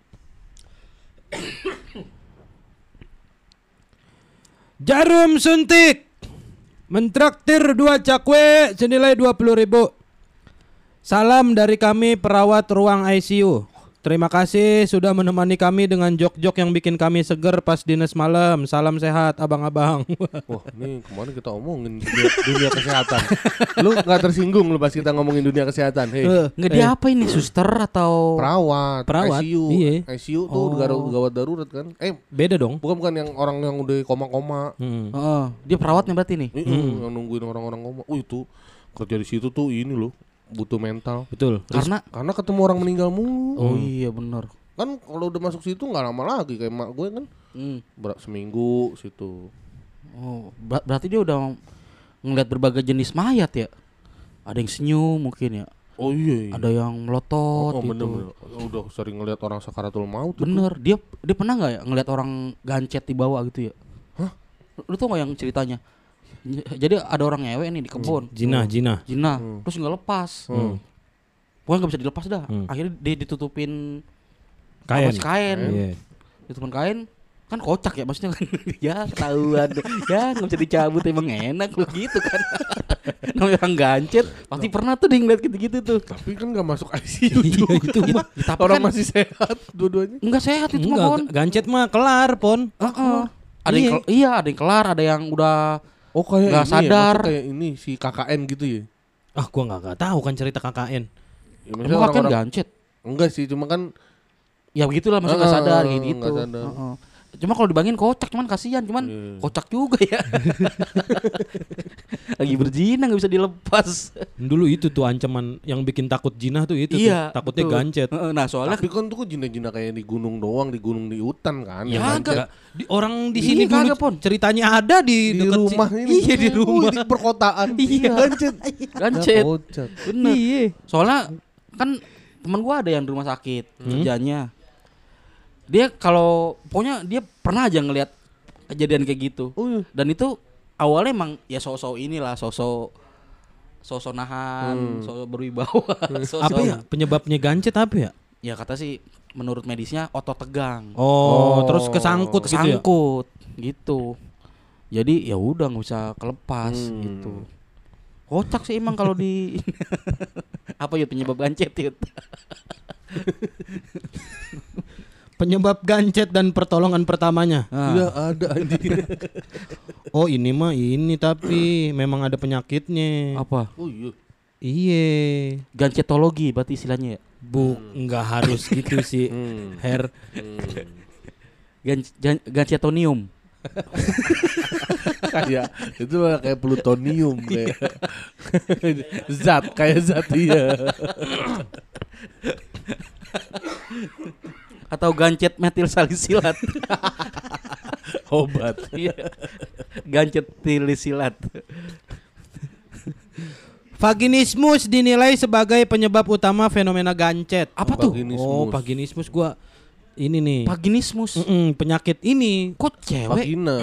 Jarum suntik Mentraktir dua cakwe senilai 20 ribu Salam dari kami perawat ruang ICU Terima kasih sudah menemani kami dengan jok-jok yang bikin kami seger pas dinas malam Salam sehat abang-abang Wah, ini kemarin kita omongin dunia, dunia kesehatan. lu nggak tersinggung lu pas kita ngomongin dunia kesehatan. Hei, Eh, Nggak dia apa ini suster atau perawat, Perawat, ICU, iya. ICU tuh Oh. gawat gawat darurat kan? Eh, Beda dong bukan bukan yang orang yang udah koma-koma. Hmm. Heeh, dia perawatnya berarti nih. Ih, Yang nungguin orang-orang koma. Oh itu kerja di situ tuh ini loh butuh mental. Betul Karena Karena ketemu orang meninggal mulu. oh iya benar. Kan kalau udah masuk situ nggak lama lagi kayak mak gue kan Hmm. ber- seminggu situ. Oh, ber- berarti dia udah ngeliat berbagai jenis mayat ya. Ada yang senyum mungkin ya. Oh iya. iya. Ada yang melotot oh, gitu. bener, bener. Udah sering ngeliat orang sakaratul maut. tuh. Bener, dia dia pernah nggak ya ngeliat orang gancet di bawah gitu ya? Hah? Lu, lu tau gak yang ceritanya? Jadi ada orang ngewe nih di kebun. Jinah, jinah Jinah, Hmm. terus nggak lepas. Hmm. Pokoknya nggak bisa dilepas dah. Hmm. Akhirnya dia ditutupin Kain. Kain. Iya. Itu teman kain kan kocak ya maksudnya kan ya ketahuan ya nggak bisa dicabut emang enak lu gitu kan namanya orang gancet pasti pernah tuh dia ngeliat gitu-gitu tuh Tapi kan gak masuk ICU Iya, juga. itu mah. Ya, tapi Orang kan masih sehat dua-duanya. nggak sehat itu mah Enggak, pon gancet mah kelar, Pon. Heeh. ada yang Iya. kel- iya ada yang kelar ada yang udah Oh kayak Nggak ini ya, sadar. maksudnya kayak ini si KKN gitu ya. Ah, gua nggak nggak tahu kan cerita KKN. Ya, emang orang-orang- gancet Enggak sih, cuma kan ya begitulah maksudnya nggak sadar gitu gitu sadar. Heeh. Cuma kalau dibangin kocak cuman kasihan cuman Iya. kocak juga ya lagi berzina nggak bisa dilepas Dulu itu tuh ancaman yang bikin takut jinah tuh itu iya tuh. Takutnya betul. gancet. Heeh, nah soalnya tapi kan tuh jina-jina kayak di gunung doang, di gunung di hutan kan. Ya gancet. Di, orang di Iya, sini dulu kagak, Pon. ceritanya ada di, di si- rumah ini. Iya di rumah. di perkotaan. Iya. gancet. gancet Ya, kocak. bener Iya. soalnya kan teman gua ada yang di rumah sakit Hmm. kerjanya dia kalau pokoknya dia pernah aja ngelihat kejadian kayak gitu Oh iya. dan itu awalnya emang ya sosok inilah sosok sosok nahan Hmm. sosok berwibawa sosok Apa ya penyebabnya gancet apa ya? ya kata sih menurut medisnya otot tegang Oh, Oh. terus kesangkut gitu ya. kesangkut gitu jadi ya udah nggak bisa kelepas Hmm. gitu kocak sih emang kalau di apa ya penyebab gancet Yud? Penyebab gancet dan pertolongan pertamanya. Nah, Iya ada anjing. Oh, ini mah ini tapi memang ada penyakitnya. apa oh iya. Iya. gancetologi berarti istilahnya ya Bu, nggak harus gitu sih. Hmm. Her. Hmm. Gan, gan- gancetonium kayak itu kayak plutonium kayak zat kayak zat iya atau gancet metil salisilat obat Iya. gancet tilisilat Vaginismus dinilai sebagai penyebab utama fenomena gancet. apa tuh Vaginismus. Oh, vaginismus gua ini nih. vaginismus Mm-mm, penyakit ini. kok cewek vagina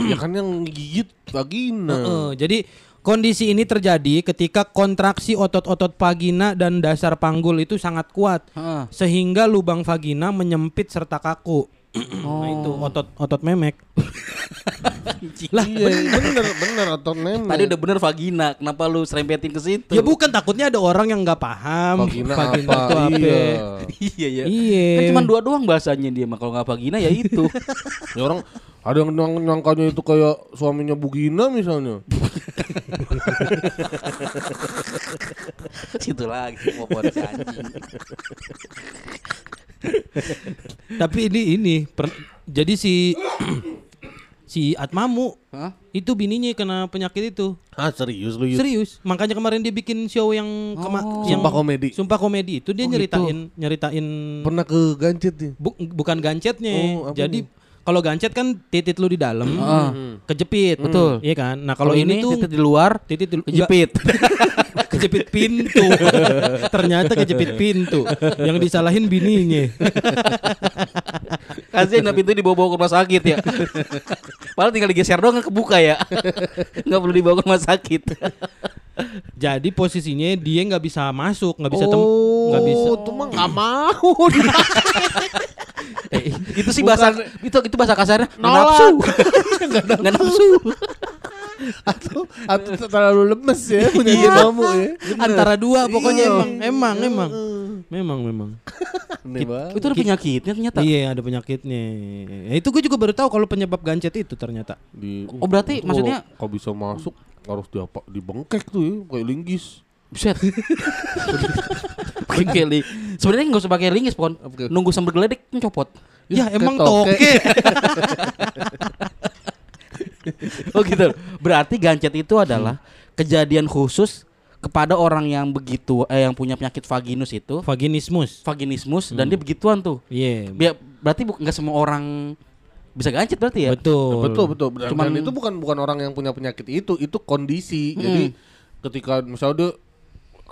ya kan yang gigit vagina Heeh, jadi kondisi ini terjadi ketika kontraksi otot-otot vagina dan dasar panggul itu sangat kuat Heeh. sehingga lubang vagina menyempit serta kaku. Oh. Nah itu otot otot memek. lah iya bener bener atau nenek tadi udah bener vagina kenapa lu serempetin ke situ Ya bukan takutnya ada orang yang nggak paham vagina, vagina apa, itu apa. iya iya ya Iya. kan cuma dua doang bahasanya dia mah kalau nggak vagina ya itu ya orang ada yang nyang- nyangkanya itu kayak suaminya Bugina misalnya situ lagi mau anjing Tapi ini ini per- jadi si si Atmamu Hah? itu bininya kena penyakit itu. ah serius lu? Serius. Makanya kemarin dia bikin show yang kema- Oh. yang Sumpah komedi. Sumpah komedi itu dia Oh, nyeritain nyeritain pernah ke gancet nih bu- bukan gancetnya. Oh, Jadi kalau gancet kan titit lu di dalam Heeh. kejepit. Betul. Iya kan? Nah, kalau ini, tuh titik di luar titit di, kejepit kejepit pintu. Ternyata kejepit pintu. Yang disalahin bininya. kasihan nah pintu dibawa-bawa ke rumah sakit ya padahal tinggal digeser doang kebuka ya nggak perlu dibawa ke rumah sakit Jadi posisinya dia nggak bisa masuk, nggak bisa tem nggak bisa. Oh, tuh mah nggak mau Eh, itu sih bahasa itu itu bahasa kasarnya nggak Nolak. nafsu nggak nafsu atau atau terlalu lemes ya punya Iya. kamu ya Antara dua pokoknya Iya. emang emang emang memang memang. Itu ada penyakitnya ternyata Iya ada penyakitnya. Ya, itu gue juga baru tahu kalau penyebab gancet itu ternyata. Di, Oh, berarti maksudnya- kalau kalau bisa masuk harus diapa dibengkek tuh ya kayak linggis Buset. Pakai keli. Sebenarnya nggak usah pakai lingis, Pon. Nunggu sambil geledek copot. Ya, kayak emang toke. Oh gitu. Berarti gancet itu adalah kejadian khusus kepada orang yang begitu eh yang punya penyakit vaginus itu, Vaginismus. vaginismus dan dia begituan tuh. Iya. Biar berarti nggak semua orang bisa gancet berarti ya? Betul. betul betul Cuman- dan itu bukan bukan orang yang punya penyakit itu itu kondisi Hmm. jadi ketika misalnya dia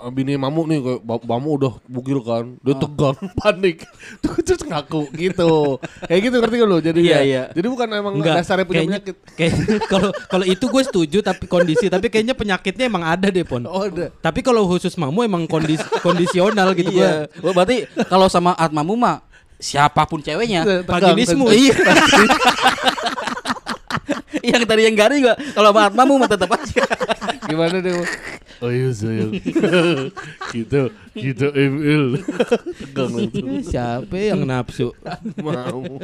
bini mamu nih kayak bamu udah bugil kan dia Ah. tegang panik Tuh, terus ngaku gitu kayak gitu ngerti gak lu jadi Iya, ya? iya. jadi bukan emang Enggak, dasarnya punya kayaknya- penyakit Kayak kalau kalau itu gue setuju tapi kondisi tapi kayaknya penyakitnya emang ada deh pon. oh ada Tapi kalau khusus mamu emang kondis kondisional gitu iya. Oh, berarti kalau sama Atmamu mah siapa pun ceweknya. Vaginismus. Iya. yang tadi yang garing juga kalau sama Atmamu mah tetap aja. Gimana deh? Oh iya sayang. kita kita ML. Tegang langsung. Siapa yang nafsu? Mau.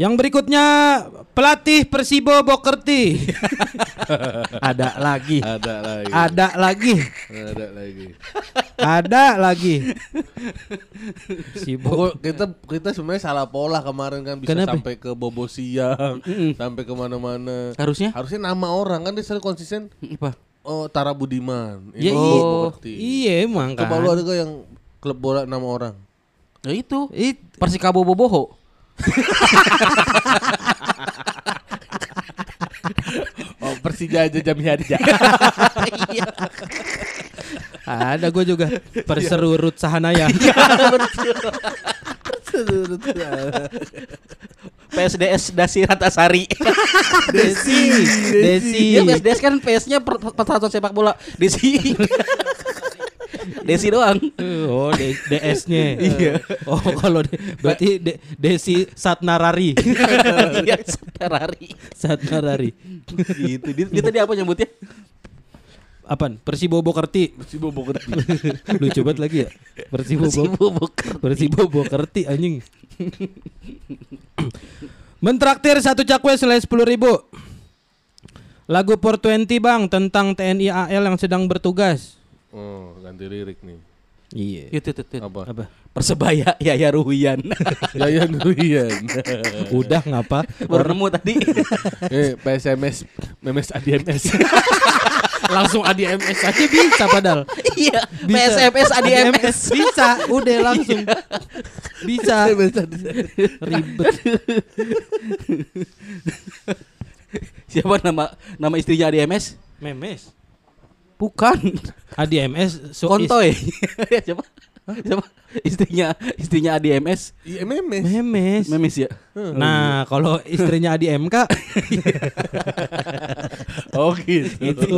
Yang berikutnya pelatih Persibo Bokerti. Ada lagi. Ada lagi. Ada lagi. Ada lagi. Ada lagi. Sibo. Kita kita sebenarnya salah pola kemarin kan bisa Kenapa? sampai ke bobo siang, sampai ke mana-mana. Harusnya Harusnya nama orang kan dia selalu konsisten. apa? Oh Tara Budiman. Ya Ini iya. Kerti. Iya emang kan. Coba lu ada yang klub bola nama orang? Ya itu. It, Persikabo Boboho. Oh Persija aja jam aja. ada gue juga perserurut sahanaya. PSDS Dasi Ratasari. Desi, Desi. Iya PSDS kan PS-nya per- persatuan sepak bola. Desi. Desi doang. Oh, D- DS-nya. Iya. Oh, kalau de- berarti de- Desi Satnarari. Iya, Ferrari. Satnarari. gitu. Dia, dia tadi apa nyebutnya? Apaan? Persibo Bokerti. Si Bobo Kerti. Lucu banget lagi ya. Persibo Bo- Persibo Boker. Persibo Bokerti anjing. Mentraktir satu cakwe selain sepuluh ribu. Lagu 420 bang tentang TNI AL yang sedang bertugas. Oh ganti lirik nih. Iya. Itu, itu, itu. Apa? Apa? Persebaya Yaya Ruhian. Yayan Ruhian. Udah ngapa? Baru nemu tadi. eh PSMS Memes ADMS. Langsung ADMS aja bisa padahal. Iya, Bisa. PSMS ADMS. bisa, udah langsung. Bisa. Ribet. Siapa nama nama istrinya ADMS? Memes. Bukan. ADMS so Kontoy. Siapa? Siapa? Istrinya istrinya ADMS. Iya Memes. Memes. Memes ya. Nah, kalau istrinya Adi MK Oh gitu. itu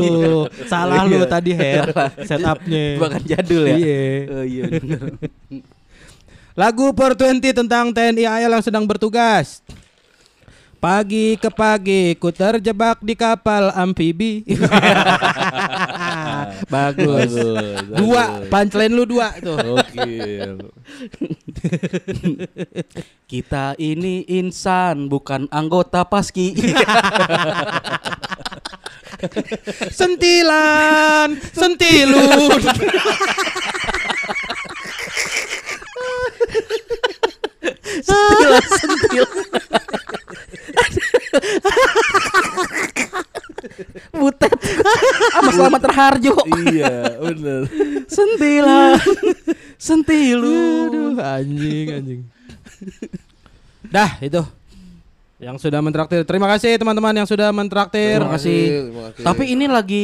salah lu Iya. tadi Her setupnya. Bahkan jadul ya. Iya. Oh, iya. Lagu 420 tentang TNI AL yang sedang bertugas. Pagi ke pagi ku terjebak di kapal amfibi. Bagus. Dua, punchline lu dua tuh. Oke. Kita ini insan bukan anggota paski. Sentilan, sentilun. sentil, sentil. Butet. Sama selamat terharjo. iya bener. Sentilan. Sentilu. Aduh, anjing, anjing. Dah, itu. Yang sudah mentraktir. Terima kasih teman-teman yang sudah mentraktir. Terima kasih. Terima kasih. Tapi ini lagi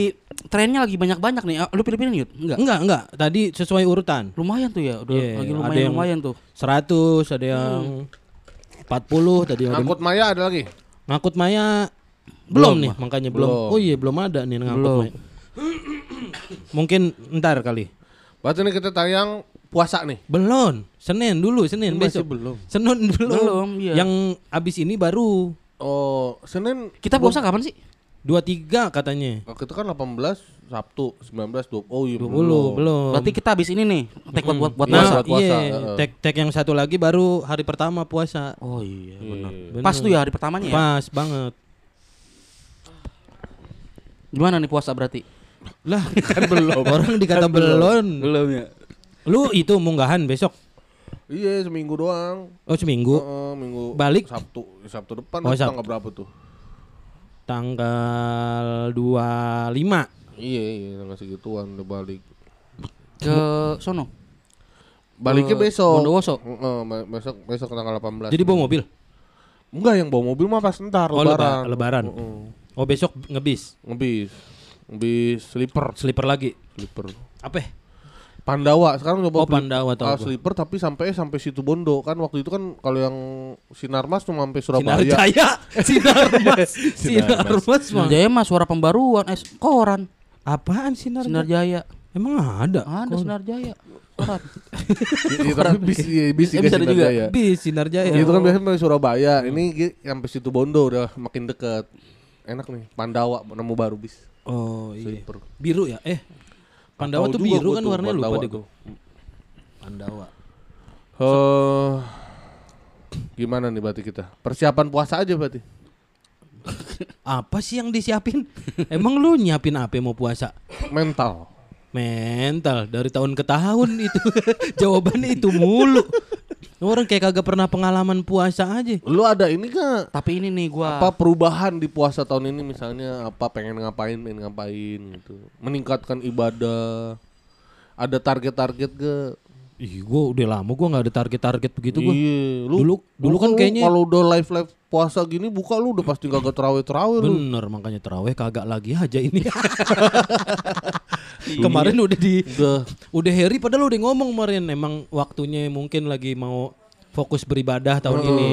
trennya lagi banyak-banyak nih. Ah, Lu pilih-pilih Yud? Enggak. Enggak, enggak. Tadi sesuai urutan. Lumayan tuh ya. Udah Iya, lagi ada lumayan yang- lumayan tuh. 100, ada yang 40, tadi ada Angkut Maya ada lagi. ngakut Maya belum, Belum, nih, Mah. makanya belum. Belum. Oh iya, belum ada nih Belum. Maya. Mungkin ntar kali. Berarti ini kita tayang puasa nih. Belum. Senin dulu, Senin Masih besok. belum. Senin belum. Belum, iya. Yang abis ini baru Oh, Senin Kita puasa kapan sih? 23 katanya. waktu itu kan 18 Sabtu 19 20. Oh iya 20 belum. Berarti kita habis ini nih. Take buat buat, buat nah, puasa. buat puasa, iya, tek tek yang satu lagi baru hari pertama puasa. Oh iya benar. Bener. Pas tuh ya hari pertamanya ya. Pas banget. Gimana nih puasa berarti? Lah, kan belum. Orang dikata belum. Belum ya. Lu itu munggahan besok. Iya, seminggu doang. Oh, seminggu. Heeh, minggu Balik? Sabtu. Sabtu depan Oh, oh, Sab- tanggal berapa tuh? Tanggal 25. Iya, iya, tanggal segituan udah balik. Ke sono. Baliknya Ke besok. Bondowoso. Heeh, ma- besok besok tanggal 18. Jadi bawa mobil. Enggak, yang bawa mobil mah pas ntar Oh, lebaran. leba- lebaran. Heeh. Oh, besok ngebis. Ngebis. Ngebis sleeper, Sleeper lagi. sleeper. Apa? Pandawa sekarang Oh, coba beli- Pandawa atau ah, apa? sleeper tapi sampai sampai situ Bondo kan waktu itu kan kalau yang Sinarmas cuma sampai Sinar Surabaya. Jaya. Sinar Mas. Sinar Mas. Sinar Bang. Jaya mah suara pembaruan eh koran. Apaan Sinar? Sinar Jaya. Emang ada? Ada Sinar Jaya. Koran. Iya, tapi bis, iya, bis juga bisa ada Sinar juga. Jaya. Bis Sinar Jaya. Itu kan biasanya dari Surabaya. Ini gi- sampai situ Bondo udah makin deket. Enak nih. Pandawa nemu baru bis. Oh iya. Sleeper. Biru ya? Eh. Pandawa tuh biru kan warnanya lupa Pandawa deh gua. Pandawa. Eh, gimana nih berarti kita? Persiapan puasa aja berarti. Apa sih yang disiapin? Emang lu nyiapin apa mau puasa? Mental. Mental dari tahun ke tahun itu. Jawabannya itu mulu. Orang kayak kagak pernah pengalaman puasa aja. Lu ada ini gak? Tapi ini nih gua Apa perubahan di puasa tahun ini misalnya apa pengen ngapain pengen ngapain gitu. Meningkatkan ibadah. Ada target-target gak? Ih, gua udah lama gua nggak ada target-target begitu gua. Iya, lu Dulu- dulu kan kayaknya- kalau udah live live puasa gini buka lu udah pasti kagak terawih terawih lu. Bener makanya teraweh kagak lagi aja ini. Kemarin udah di Udah udah Harry padahal udah ngomong kemarin emang waktunya mungkin lagi mau fokus beribadah tahun ini.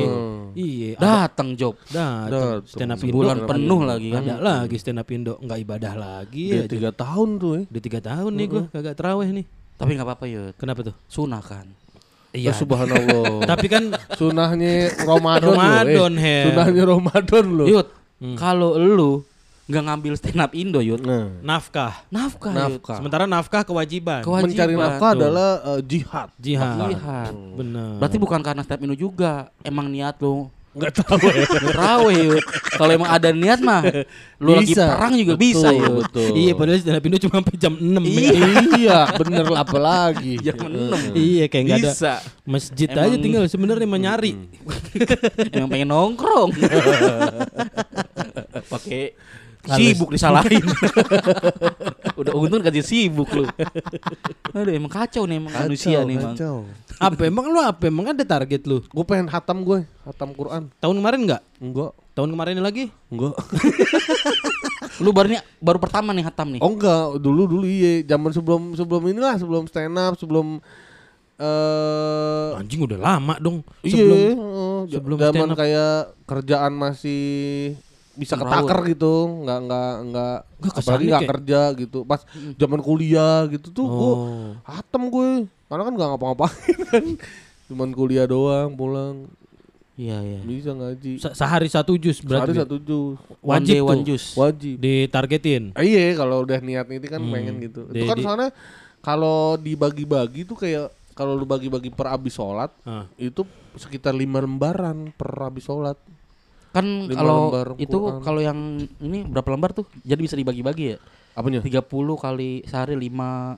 Iya, datang job. datang stand up Indo. Sebulan penuh lagi kan. Ada lagi stand up Indo nggak ibadah lagi dia ya. tiga tahun tuh ya. Udah tiga tahun nih gua kagak teraweh nih. Tapi nggak apa-apa Yud. Kenapa tuh? Sunah kan. Ya, subhanallah. Tapi kan Sunahnya Ramadan, Ramadan, loh. Eh. Sunahnya Ramadan loh. Yud, kalau lu nggak ngambil stand up Indo Yud. Nah, nafkah. Nafkah, Yud. nafkah. Sementara nafkah kewajiban. Kewajiban. Mencari nafkah Tuh. adalah eh, jihad. Jihad. Jihad. Bener. Berarti bukan karena stand up Indo juga. Emang niat lu Enggak tahu ya. Terawih Yud. Kalau emang ada niat mah lu lagi Bisa. perang juga Betul, bisa Yud. Betul. Iya padahal stand up Indo cuma sampai jam 6 iya, bener lah apalagi. Jam enam. Iya kayak nggak ada Bisa. masjid Emang- aja tinggal sebenarnya mau nyari. Emang pengen nongkrong. Pakai sibuk disalahin. Udah untung kasih sibuk lu. Aduh emang kacau nih emang manusia nih emang. apa emang lu apa emang ada target lu? Gue pengen hatam gue, hatam Quran. Tahun kemarin nggak? Enggak, Tahun kemarin lagi? enggak. Lu baru nih baru pertama nih hatam nih. Oh enggak, dulu dulu iya, zaman sebelum sebelum inilah, sebelum stand up, sebelum eh Anjing udah lama dong. iya, Sebelum heeh, ja- sebelum zaman stand up. kayak kerjaan masih bisa ketaker gitu, enggak enggak enggak Nggak, apalagi kayak- kerja gitu. Pas zaman kuliah gitu tuh Oh. hatam gue. Karena kan enggak ngapa-ngapain kan. Cuman kuliah doang, pulang Iya iya. bisa ngaji. Se- Sehari satu jus Sehari berarti. satu jus. One Wajib tuh. one juice. Wajib. Ditargetin. Ah, Iya, kalau udah niat ini kan Hmm. pengen gitu. Itu kan soalnya kalau dibagi-bagi tuh kayak kalau lu bagi-bagi per abis sholat Ah. itu sekitar lima lembaran per abis sholat. Kan Lima kalau itu kalau yang ini berapa lembar tuh? Jadi bisa dibagi-bagi ya? Apanya? 30 kali sehari 5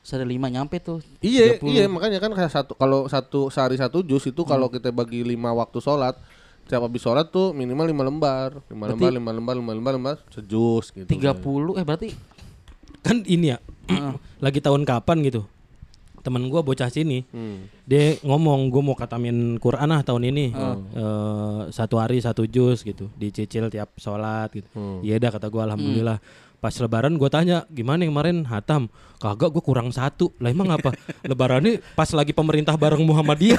sehari 5 nyampe tuh. Iya, 30. iya makanya kan kayak satu kalau satu sehari satu jus itu kalau Hmm. kita bagi lima waktu sholat setiap habis sholat tuh minimal lima lembar, lima Berarti- lembar, lima lembar, lima lembar, lima sejus gitu. 30 eh berarti Kan ini ya. lagi tahun kapan gitu. Temen gua bocah sini. Hmm. Dia ngomong gue mau katamin Quran ah tahun ini. Eh, satu hari satu jus gitu. Dicicil tiap sholat gitu. Hmm. iya dah kata gue alhamdulillah. Pas lebaran gue tanya gimana kemarin? Hatam. Kagak gue kurang satu. Lah emang apa? Lebarannya pas lagi pemerintah bareng Muhammadiyah.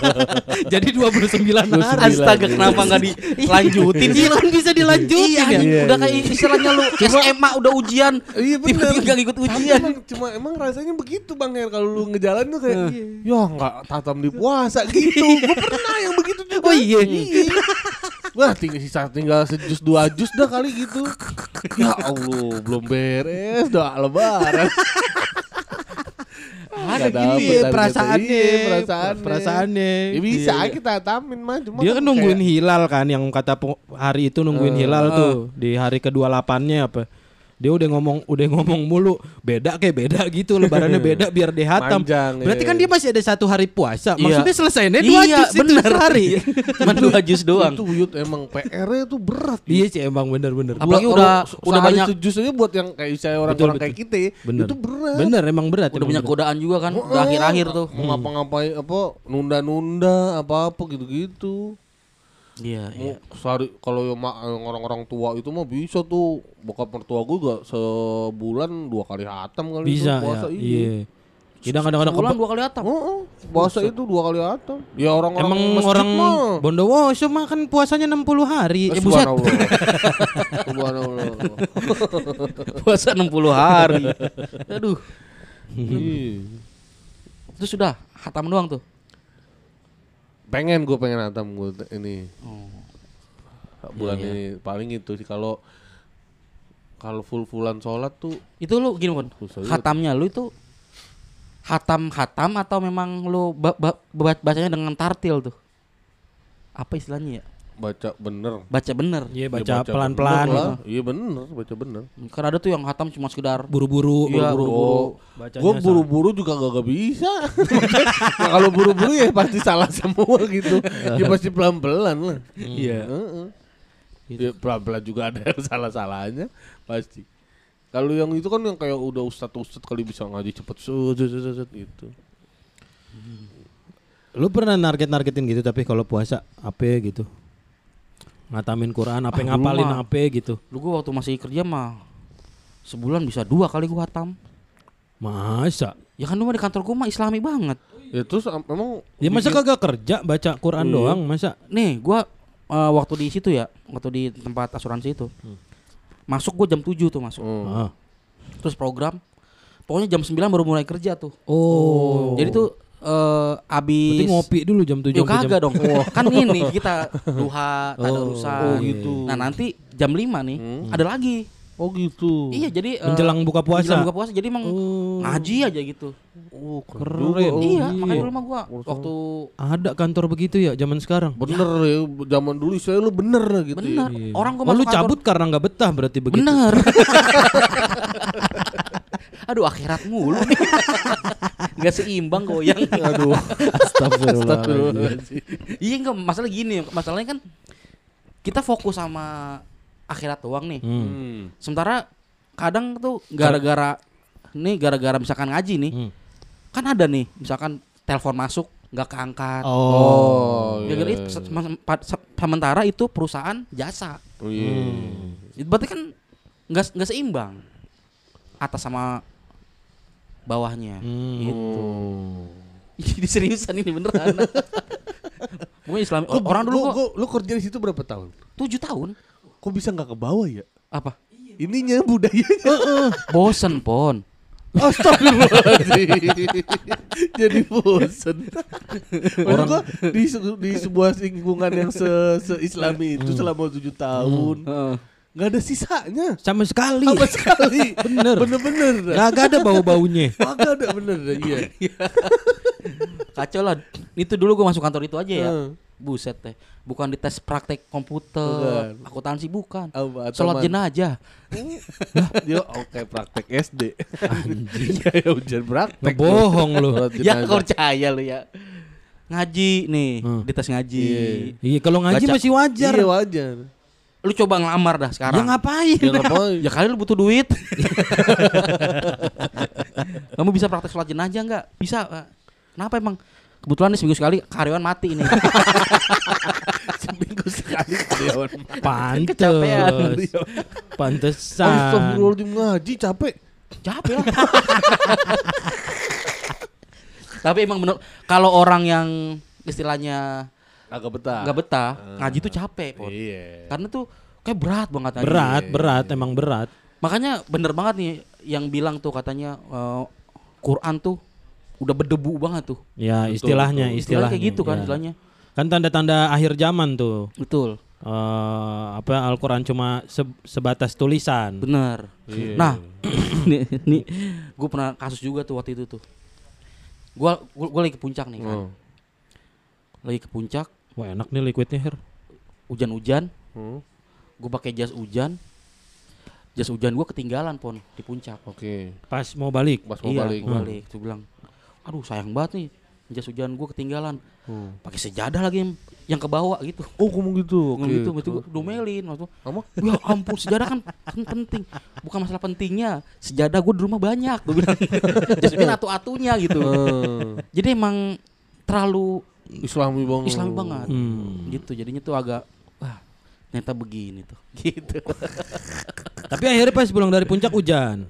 Jadi 29 hari. Astaga kenapa nggak dilanjutin sih? Iya kan bisa dilanjutin Iya, ya. Iya, udah iya. kayak istilahnya lu SMA udah ujian. Iya. Tiba-tiba ikut ujian. Emang, cuma emang rasanya begitu bang Her kalau lu ngejalan tuh kayak ya nggak tatam di puasa gitu. Gue pernah yang begitu juga. Oh iya. Wah tinggal sisa tinggal sejus dua jus dah kali gitu. Ya Allah belum beres doa lebaran. Ada dapet Iya, targetnya. perasaannya Iya, perasaannya. perasaannya Ya bisa Iya. kita tamin mah cuma dia kan kayak- nungguin hilal kan yang kata hari itu nungguin Eh, hilal tuh di hari kedua lapannya apa dia udah ngomong udah ngomong mulu beda kayak beda gitu lebarannya beda biar dihatam Manjang, berarti iya. kan dia masih ada satu hari puasa Iya. maksudnya selesainya dua Iya, jus itu bener. sehari Cuma dua jus doang. Itu Yud emang PR-nya tuh berat. iya sih emang bener-bener Apalagi Kalau udah udah banyak sejus aja buat yang kayak saya orang-orang Betul, kayak kita bener itu berat. bener emang berat Udah banyak berat. godaan juga kan. Udah akhir-akhir tuh. Mau ngapa-ngapain apa nunda-nunda apa-apa gitu-gitu. Iya, iya. Sehari kalau yang orang-orang tua itu mah bisa tuh bokap mertua gue gak sebulan dua kali hatam kali bisa itu puasa ya iya Tidak kadang-kadang Sebulan keba- dua kali atam. Oh, puasa itu dua kali atam. Ya orang Emang masjid orang mah. Bondowoso mah kan puasanya 60 hari. Eh, buset. Subhanallah. Puasa 60 hari. Aduh. Iya. Itu sudah hatam doang tuh. Pengen gue pengen atam gue ini Oh. bulan Iya, ini paling itu sih kalau kalau full fullan sholat tuh Itu lu gini pun. Juga. Hatamnya lu itu hatam hatam atau memang lu ba- ba- bacanya dengan tartil tuh? Apa istilahnya ya? Baca bener Baca bener. Iya Ya, baca pelan-pelan bener gitu. lah. iya bener baca bener Kan ada tuh yang hatam cuma sekedar Buru-buru, Iya, buru-buru. Gue buru-buru juga gak, gak bisa nah, kalau buru-buru ya pasti salah semua gitu ya pasti pelan-pelan lah Iya. Heeh. ya pelan-pelan juga ada yang salah-salahnya pasti kalau yang itu kan yang kayak udah ustad-ustad kali bisa ngaji cepet set, set, gitu Lu pernah narget-nargetin gitu tapi kalau puasa apa gitu? Ngatamin Quran, apa Ah, ngapalin apa gitu. Lu gua waktu masih kerja mah sebulan bisa dua kali gua hatam. Masa? Ya kan lu mah di kantor gua mah islami banget. ya terus emang Ya masa kagak kerja baca Quran Iya. doang masa? Nih, gua eh, waktu di situ ya, waktu di tempat asuransi itu. Masuk gua jam 7 tuh masuk. Hmm. Ah. Terus program pokoknya jam 9 baru mulai kerja tuh. Oh. Jadi tuh eh abis Berarti ngopi dulu jam 7 Ya kagak dong. kan ini kita duha, tadarusan. Oh, gitu. Nah, nanti jam 5 nih ada lagi. oh gitu Iya, jadi eh, Menjelang buka puasa. menjelang buka puasa. Jadi emang Oh. ngaji aja gitu. oh Keren. juga. Oh, iya, iya. makanya dulu mah gua waktu Ada kantor begitu ya zaman sekarang. bener ya zaman dulu saya lu bener gitu bener ya. orang gua Oh, lu masuk kantor- cabut karena nggak betah berarti begitu. Bener. Aduh akhirat mulu nih. Gak seimbang goyang. aduh Astagfirullahaladzim. iya enggak masalah gini, masalahnya kan kita fokus sama akhirat doang nih. Hmm. Hmm. Sementara kadang tuh gara-gara nih gara-gara misalkan ngaji nih, Hmm. kan ada nih misalkan telepon masuk nggak keangkat. oh Ya, iya. se- se- sementara itu perusahaan jasa. Oh, iya. Itu berarti kan nggak nggak seimbang atas sama bawahnya. Hmm. Gitu. Oh. Jadi seriusan ini beneran. Gue Islam Lu- orang dulu lu, kok lu, lu kerja di situ berapa tahun? tujuh tahun. Kok bisa nggak ke bawah ya? Apa? Ininya budayanya. Bosen pon. Astagfirullahaladzim. Jadi bosen. Orang gua di, di sebuah lingkungan yang se, se-islami itu selama tujuh tahun nggak ada sisanya Sama sekali. sama sekali. Bener. Bener-bener. Gak ada bau-baunya. Kagak ada bener iya. Kacau lah. Itu dulu gue masuk kantor itu aja ya. Heeh. Buset teh. Bukan di tes praktek komputer, Bukan. akuntansi bukan. Apa, Sholat teman? jenazah. Dia oke praktek SD. Iya ya ujian praktek. Ngebohong lu. Ya percaya lu ya. Ngaji nih, Hmm. di tes ngaji. Iya kalau ngaji Baca. masih wajar. Iya wajar. Lu coba ngelamar dah Ya sekarang. ngapain? Ya ngapain? Ya kali lu butuh duit. Kamu bisa praktek sholat jenazah nggak? Bisa. Kenapa emang? Kebetulan nih seminggu sekali karyawan mati ini. Seminggu sekali karyawan. Kecapean. Pantes. Pantesan. Astagfirullahaladzim ngaji capek. Capek lah. Tapi emang bener kalau orang yang istilahnya Agak betah. nggak betah ngaji tuh capek, Pon. Iya. Karena tuh kayak berat banget ngaji. Berat, berat, emang berat. Makanya bener banget nih yang bilang tuh katanya eh, Quran tuh udah berdebu banget tuh. Ya istilahnya, Istilahnya istilahnya. kayak gitu kan ya. istilahnya. Kan tanda-tanda akhir zaman tuh. Betul. Eh, apa Al-Qur'an cuma se- sebatas tulisan. Bener. Iya. Nah, nih, nih gue pernah kasus juga tuh waktu itu tuh. Gua gua, gua lagi ke puncak nih kan. Oh. Lagi ke puncak, Wah, enak nih liquidnya, Her. hujan-hujan, Hmm. gue pakai jas hujan. Jas hujan gue ketinggalan pon di puncak. Oke. Pas mau balik. Pas mau iya, balik. gua balik. Tuh bilang, aduh sayang banget nih jas hujan gue ketinggalan. Hmm. Pakai sejadah lagi yang, yang ke bawah gitu. Oh, ngomong gitu. Oke. Ngomong gitu, itu gue domelin waktu. Apa? Ya ampun sejadah kan, kan penting. Bukan masalah pentingnya. Sejadah gue di rumah banyak. Gue bilang. Jas hujan atu-atunya gitu. Hmm. Jadi emang terlalu Islami banget. Islami banget. Hmm. Gitu. Jadinya tuh agak wah ternyata begini tuh. Gitu. Tapi akhirnya pas pulang dari puncak hujan.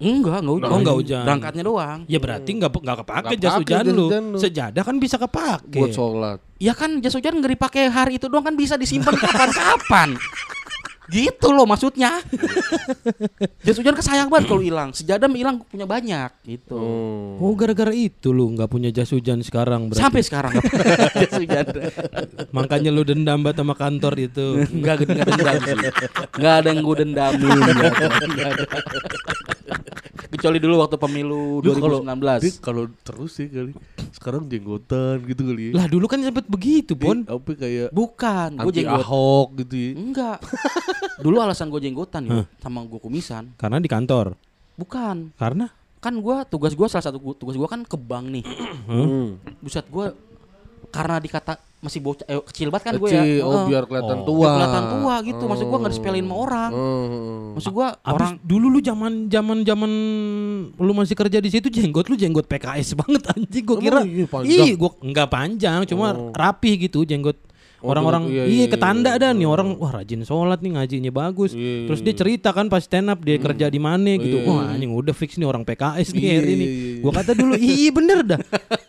Enggak, enggak hujan. Oh, enggak hujan. Berangkatnya doang. Ya berarti nggak nggak kepake jas hujan lu. Sejadah kan bisa kepake. Buat sholat. Ya kan jas hujan nggak dipakai hari itu doang kan bisa disimpan kapan-kapan. gitu loh maksudnya. jas hujan kesayang banget kalau hilang. Sejadah hilang punya banyak gitu. Oh. Oh gara-gara itu lu nggak punya jas hujan sekarang berarti. Sampai sekarang nggak punya jas hujan. Makanya lu dendam banget sama kantor itu. Enggak enggak dendam sih. Enggak ada yang gue dendamin. nggak ada, nggak ada. Kecuali dulu waktu pemilu Lu kalau 2019. dia kalau terus sih kali. Sekarang jenggotan gitu kali. ya. lah dulu kan sempet begitu pon. Dia apa kayak Bukan, gue jenggot. Ahok gitu ya. Enggak. Dulu alasan gue jenggotan ya, sama gue kumisan. Karena di kantor. Bukan. Karena Kan gue tugas gue salah satu tugas gue kan ke bank nih. Hmm. Buset gue karena dikata masih bocah eh, kecil banget kan gue ya. Kecil, oh Heeh. biar kelihatan Oh. tua. Biar kelihatan tua gitu. Maksud gue nggak disepelin sama orang. Hmm. Maksud gue Abis orang dulu lu zaman zaman zaman lu masih kerja di situ jenggot lu jenggot PKS banget anjing gua Emang kira. iya? Ih, gua enggak panjang, cuma Oh. rapi gitu jenggot. Oh, Orang-orang iya, iya, iya, ketanda iya. dah nih orang wah rajin sholat nih ngajinya bagus. Iya, Terus iya, dia iya. cerita kan pas stand up dia kerja di mana gitu. Iya, Wah, iya. anjing udah fix nih orang PKS nih Iya, hari ini. iya, iya. Gua kata dulu, iya bener dah.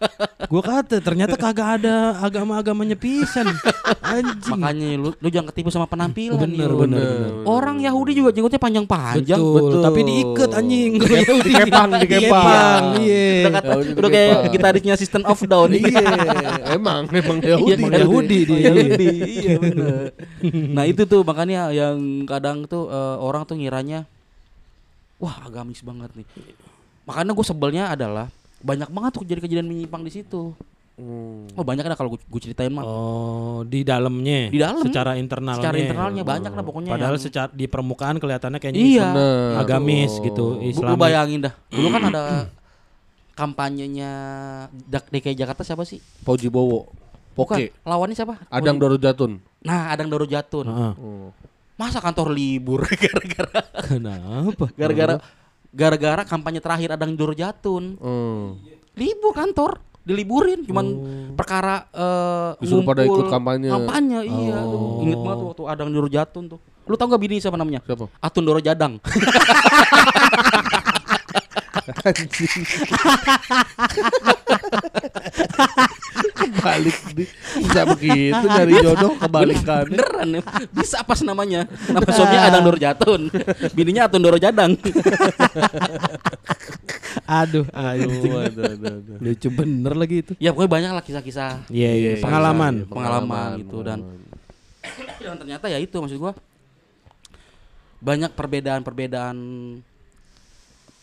Gua kata ternyata kagak ada agama-agamanya pisan. Anjing. makanya lu lu jangan ketipu sama penampilan. Bener, bener, Bener. bener. Orang Yahudi juga jenggotnya panjang-panjang. Betul, betul. tapi diikat anjing. Dikepang, dikepang. Iya. Udah, Yahudi kayak dikepang. gitarisnya System of Down. Iya, emang emang Yahudi. Emang Yahudi dia. Yahudi, iya bener. Nah itu tuh makanya yang kadang tuh eh, orang tuh ngiranya, wah agamis banget nih. Makanya gue sebelnya adalah banyak banget tuh jadi kejadian menyimpang di situ. Hmm. Oh banyak ada kalau gue ceritain mah. Oh, di dalamnya. Di dalam. Secara internalnya. Secara internalnya banyak lah pokoknya. Padahal yang- secara di permukaan kelihatannya kayaknya Iya. Bener. agamis Oh. gitu, Islam. Lu bayangin dah. Dulu kan ada kampanyenya Dak DKI Jakarta siapa sih? Fauji Bowo. Bukan. Poke. Lawannya siapa? Adang Doro Jatun. Nah, Adang Doro Jatun. Heeh. Oh. Masa kantor libur gara-gara Kenapa? gara-gara gara-gara kampanye terakhir Adang Doro Jatun. Hmm. Libur kantor, diliburin cuman perkara eh Disuruh pada ikut kampanye. Kampanye, iya. Oh. Tuh. Ingat banget waktu Adang Doro Jatun tuh. Lu tau gak bini siapa namanya? Siapa? Atun Doro Jadang. Balik di bisa begitu nyari jodoh kebalikan. Beneran ya. Bisa pas namanya. Nama suaminya Adang Doro Jatun. Bininya Atun Doro Jadang. Aduh, Aduh, aduh, aduh, aduh. lucu bener lagi itu. ya pokoknya banyak lah kisah-kisah Iya, iya, pengalaman. pengalaman gitu dan dan ternyata ya itu maksud gua banyak perbedaan-perbedaan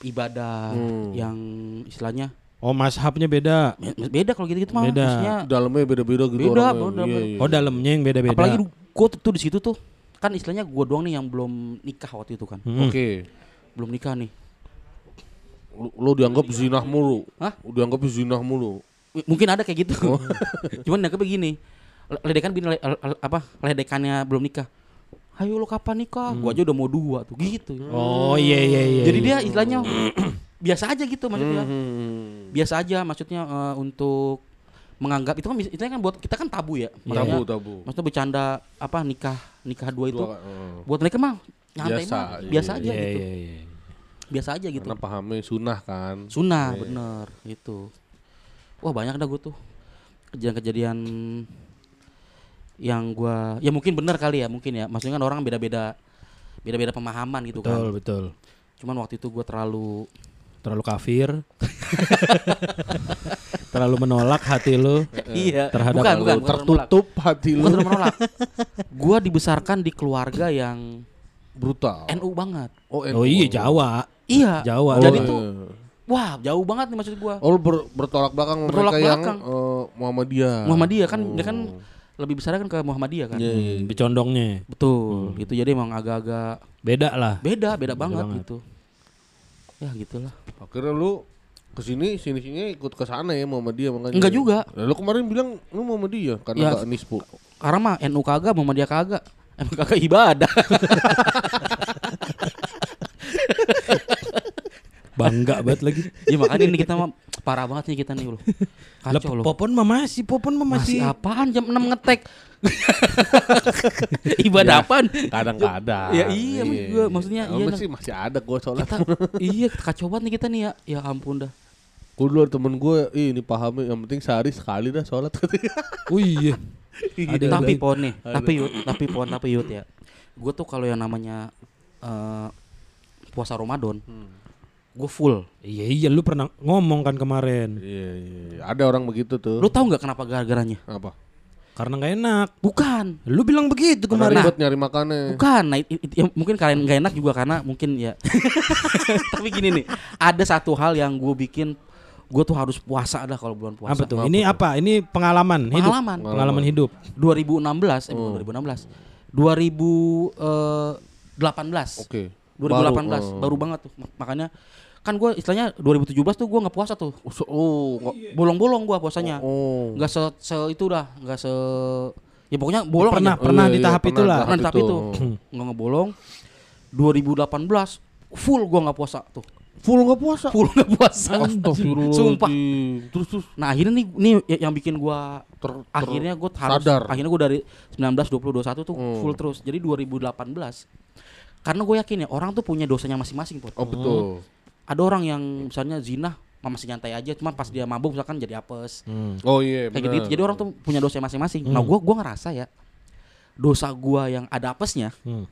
ibadah Hmm. yang istilahnya Oh, mashabnya beda. beda kalau gitu-gitu mah Beda. maksudnya dalamnya beda-beda gitu Beda, orangnya. beda, Iya, iya. Oh, dalamnya yang beda-beda. apalagi gua tuh, tuh di situ tuh kan istilahnya gua doang nih yang belum nikah waktu itu kan Hmm. Oke. belum nikah nih Lu, lu dianggap zinah mulu. Hah? Dianggap zinah mulu. M- mungkin ada kayak gitu cuman nggak begini Le- ledekan bini le- apa ledekannya belum nikah ayo lo kapan nikah gua aja udah mau dua tuh gitu Oh, iya iya iya. jadi iya. dia istilahnya biasa aja gitu maksudnya Hmm. biasa aja maksudnya eh, untuk menganggap itu kan istilahnya kan buat kita kan tabu ya Tabu, maksudnya tabu. maksudnya bercanda apa nikah nikah dua itu Dua, eh. buat mereka mah nyantai Biasa, mah iya, biasa aja Iya, gitu iya, iya. biasa aja gitu Karena pahamnya sunnah kan. sunnah Iya. bener gitu wah banyak dah gue tuh kejadian-kejadian yang gua ya mungkin bener kali ya mungkin ya maksudnya kan orang beda-beda beda-beda pemahaman gitu Betul, kan betul. cuman waktu itu gua terlalu Terlalu kafir. terlalu menolak hati lu. iya terhadap bukan Lu bukan bukan menolak. tertutup hati Bukan lu terlalu menolak gua dibesarkan di keluarga yang brutal. NU banget Oh, Oh iya Jawa. iya Jawa. jadi Oh, tuh iya. wah jauh banget nih maksud gua Oh, ber- bertolak belakang Bertolak mereka yang belakang. eh, Muhammadiyah. Muhammadiyah kan dia kan Oh. Lebih besar kan ke Muhammadiyah kan Iya, iya. Hmm, Becondongnya. betul itu jadi emang agak-agak Beda lah. beda beda banget, banget. gitu ya gitulah Akhirnya lu ke sini sini sini ikut ke sana ya Muhammadiyah makanya. Enggak juga. Nah, lu kemarin bilang lu Muhammadiyah karena Ya. gak nispu. karena mah NU kagak Muhammadiyah kagak emang kagak ibadah Bangga banget lagi. Ya makanya ini kita mah parah banget nih kita nih loh. Kacau loh. Popon mah masih, Popon mah Masih masih. apaan jam 6 ngetek? Ibadah apaan? Kadang-kadang. Ya iya, gua maksudnya Oh, iya masih masih ada gua sholat. Kita, iya kacau banget nih kita nih ya. Ya ampun dah. Gue dulu temen gue, ih ini pahamnya yang penting sehari sekali dah sholat katanya. Oh iya. Ada tapi pon nih, tapi yut, tapi pon, tapi yut ya. Gue tuh kalau yang namanya eh, puasa Ramadan, gue full. Iya iya lu pernah ngomong kan kemarin. Iya iya, iya. ada orang begitu tuh. Lu tahu nggak kenapa gara-garanya? apa? Karena nggak enak. Bukan, Lu bilang begitu Karena kemarin. ribet nyari makannya. bukan. Nah, it- it- ya, mungkin kalian nggak enak juga karena mungkin ya. tapi gini nih, ada satu hal yang gue bikin, gue tuh harus puasa dah kalau bulan puasa. Apa tuh? Ini apa? Ini pengalaman hidup. Pengalaman. Pengalaman hidup. 2016, eh bukan 2016, 2018. Oke. 2018 baru, oh. banget tuh Mak- makanya kan gue istilahnya 2017 tuh gue nggak puasa tuh Oh, so- oh, nggak- bolong-bolong gue puasanya oh. nggak se, se itu dah nggak se ya pokoknya bolong Pernah aja pernah Oh, iya, di iya, tahap pernah, itulah. pernah di tahap itu Oh. nggak ngebolong 2018 full gue nggak puasa tuh Full nggak puasa. full nggak puasa. Sumpah. Terus terus nah akhirnya nih nih ya- yang bikin gue ter, ter- akhirnya gue harus sadar. akhirnya gue dari 19 20 21 tuh Hmm. full terus jadi 2018 karena gue yakin ya orang tuh punya dosanya masing-masing. Oh betul. Ada orang yang misalnya zina masih nyantai aja cuma pas dia mabuk misalkan jadi apes Hmm. Oh iya. kayak benar. gitu jadi orang tuh punya dosa masing-masing Hmm. nah gua gua ngerasa ya dosa gua yang ada apesnya Hmm.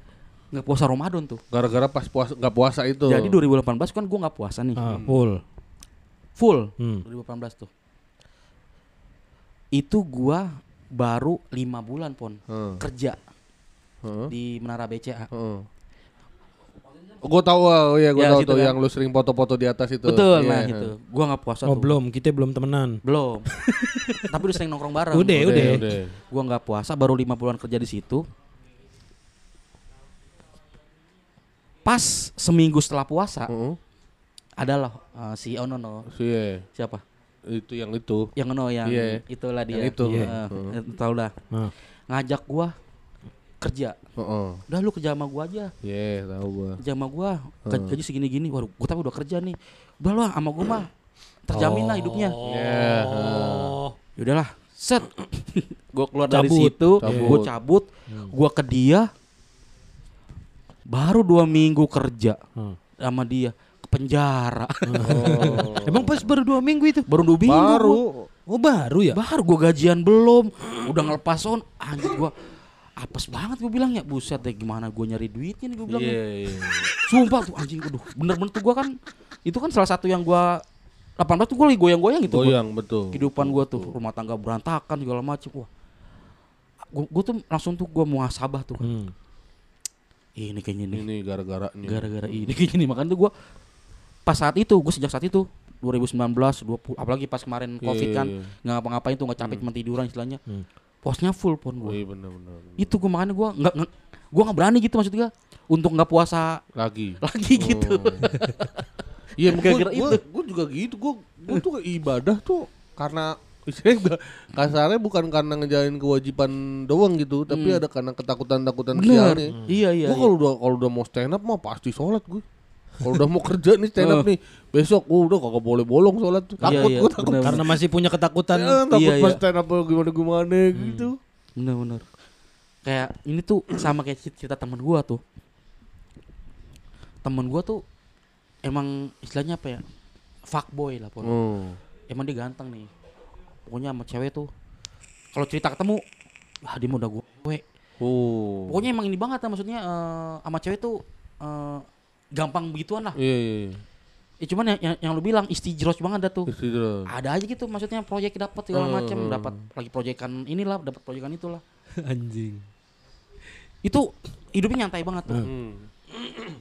nggak puasa Ramadan tuh gara-gara pas puasa nggak puasa itu. jadi 2018 kan gua nggak puasa nih Ah, full. full Hmm. 2018 tuh itu gua baru lima bulan pon Heeh. kerja Heeh. di Menara BCA Heeh. Gue tahu, oh iya gue Ya, tahu tuh kan. yang lu sering foto-foto di atas itu. betul Iya, nah itu gua nggak puasa Oh tuh belum, kita belum temenan. belum tapi udah sering nongkrong bareng Udah, udah. gua nggak puasa baru lima bulan kerja di situ pas seminggu setelah puasa Heeh. adalah uh, si Ono no Si iya. siapa itu yang itu. yang Ono yang Iya. itulah dia Yang itu. Iya. Heeh. Eh, tahu dah Ah. ngajak gua kerja Heeh. udah lu kerja sama gua aja Iya, tahu gua. kerja sama gua gaji, Heeh. gaji segini gini waduh gua tapi udah kerja nih udah lah sama gua mah terjamin lah hidupnya Iya, heeh. Oh. yaudahlah set gua keluar dari Cabut. situ Cabut. gua cabut gua ke dia baru dua minggu kerja Hmm. sama dia ke penjara Oh. Emang pas baru dua minggu itu? baru dua minggu baru. gua. Oh baru ya? baru gua gajian belum udah ngelepas on anjir gua apes banget gue bilang ya buset deh gimana gua nyari duitnya nih gue bilang Iya, ya. iya. sumpah tuh anjing aduh bener-bener tuh gua kan itu kan salah satu yang gua 18 tuh gua lagi goyang-goyang gitu gua. Goyang betul. kehidupan gua tuh rumah tangga berantakan segala macem wah gua, gua tuh langsung tuh gua muhasabah tuh Hmm. ini kayaknya nih Ini gara-garanya. gara-gara ini kayaknya nih makanya tuh gua pas saat itu gua sejak saat itu 2019 20 apalagi pas kemarin covid Iya, kan iya. nggak ngapa-ngapain tuh nggak capek cuma tiduran istilahnya Hmm. Posnya full pon Oh gua iya benar-benar. itu gua makanya gua nggak gua nggak berani gitu maksudnya untuk nggak puasa Lagi. lagi gitu Oh. Iya, Gara-gara gue gue juga gitu. Gue gue tuh ibadah tuh karena kasarnya bukan karena ngejalin kewajiban doang gitu, tapi ada karena ketakutan-takutan Bener. sialnya. iya iya, Gue iya. kalau udah kalau udah mau stand up mah pasti sholat gue. Kalau udah mau kerja nih stand up nih, besok oh, udah kagak boleh bolong sholat tuh. Iya, Takut iya, gue takut. bener. Karena masih punya ketakutan. Ya, takut Iya, pas iya. stand up gimana gimana gitu. bener-bener kayak ini tuh sama kayak cer- cerita temen gua tuh temen gua tuh emang istilahnya apa ya fuckboy lah pon Oh. emang dia ganteng nih pokoknya sama cewek tuh kalau cerita ketemu wah dia mah udah gue Oh. pokoknya emang ini banget lah maksudnya eh, sama cewek tuh eh, gampang begituan lah Iya iya. iya. ya cuman yang, yang, yang lu bilang istijros banget dah tuh Istirahat. ada aja gitu maksudnya proyek dapat segala Hmm. macam dapat lagi proyekan inilah dapat proyekan itulah Anjing. itu hidupnya nyantai banget tuh Hmm.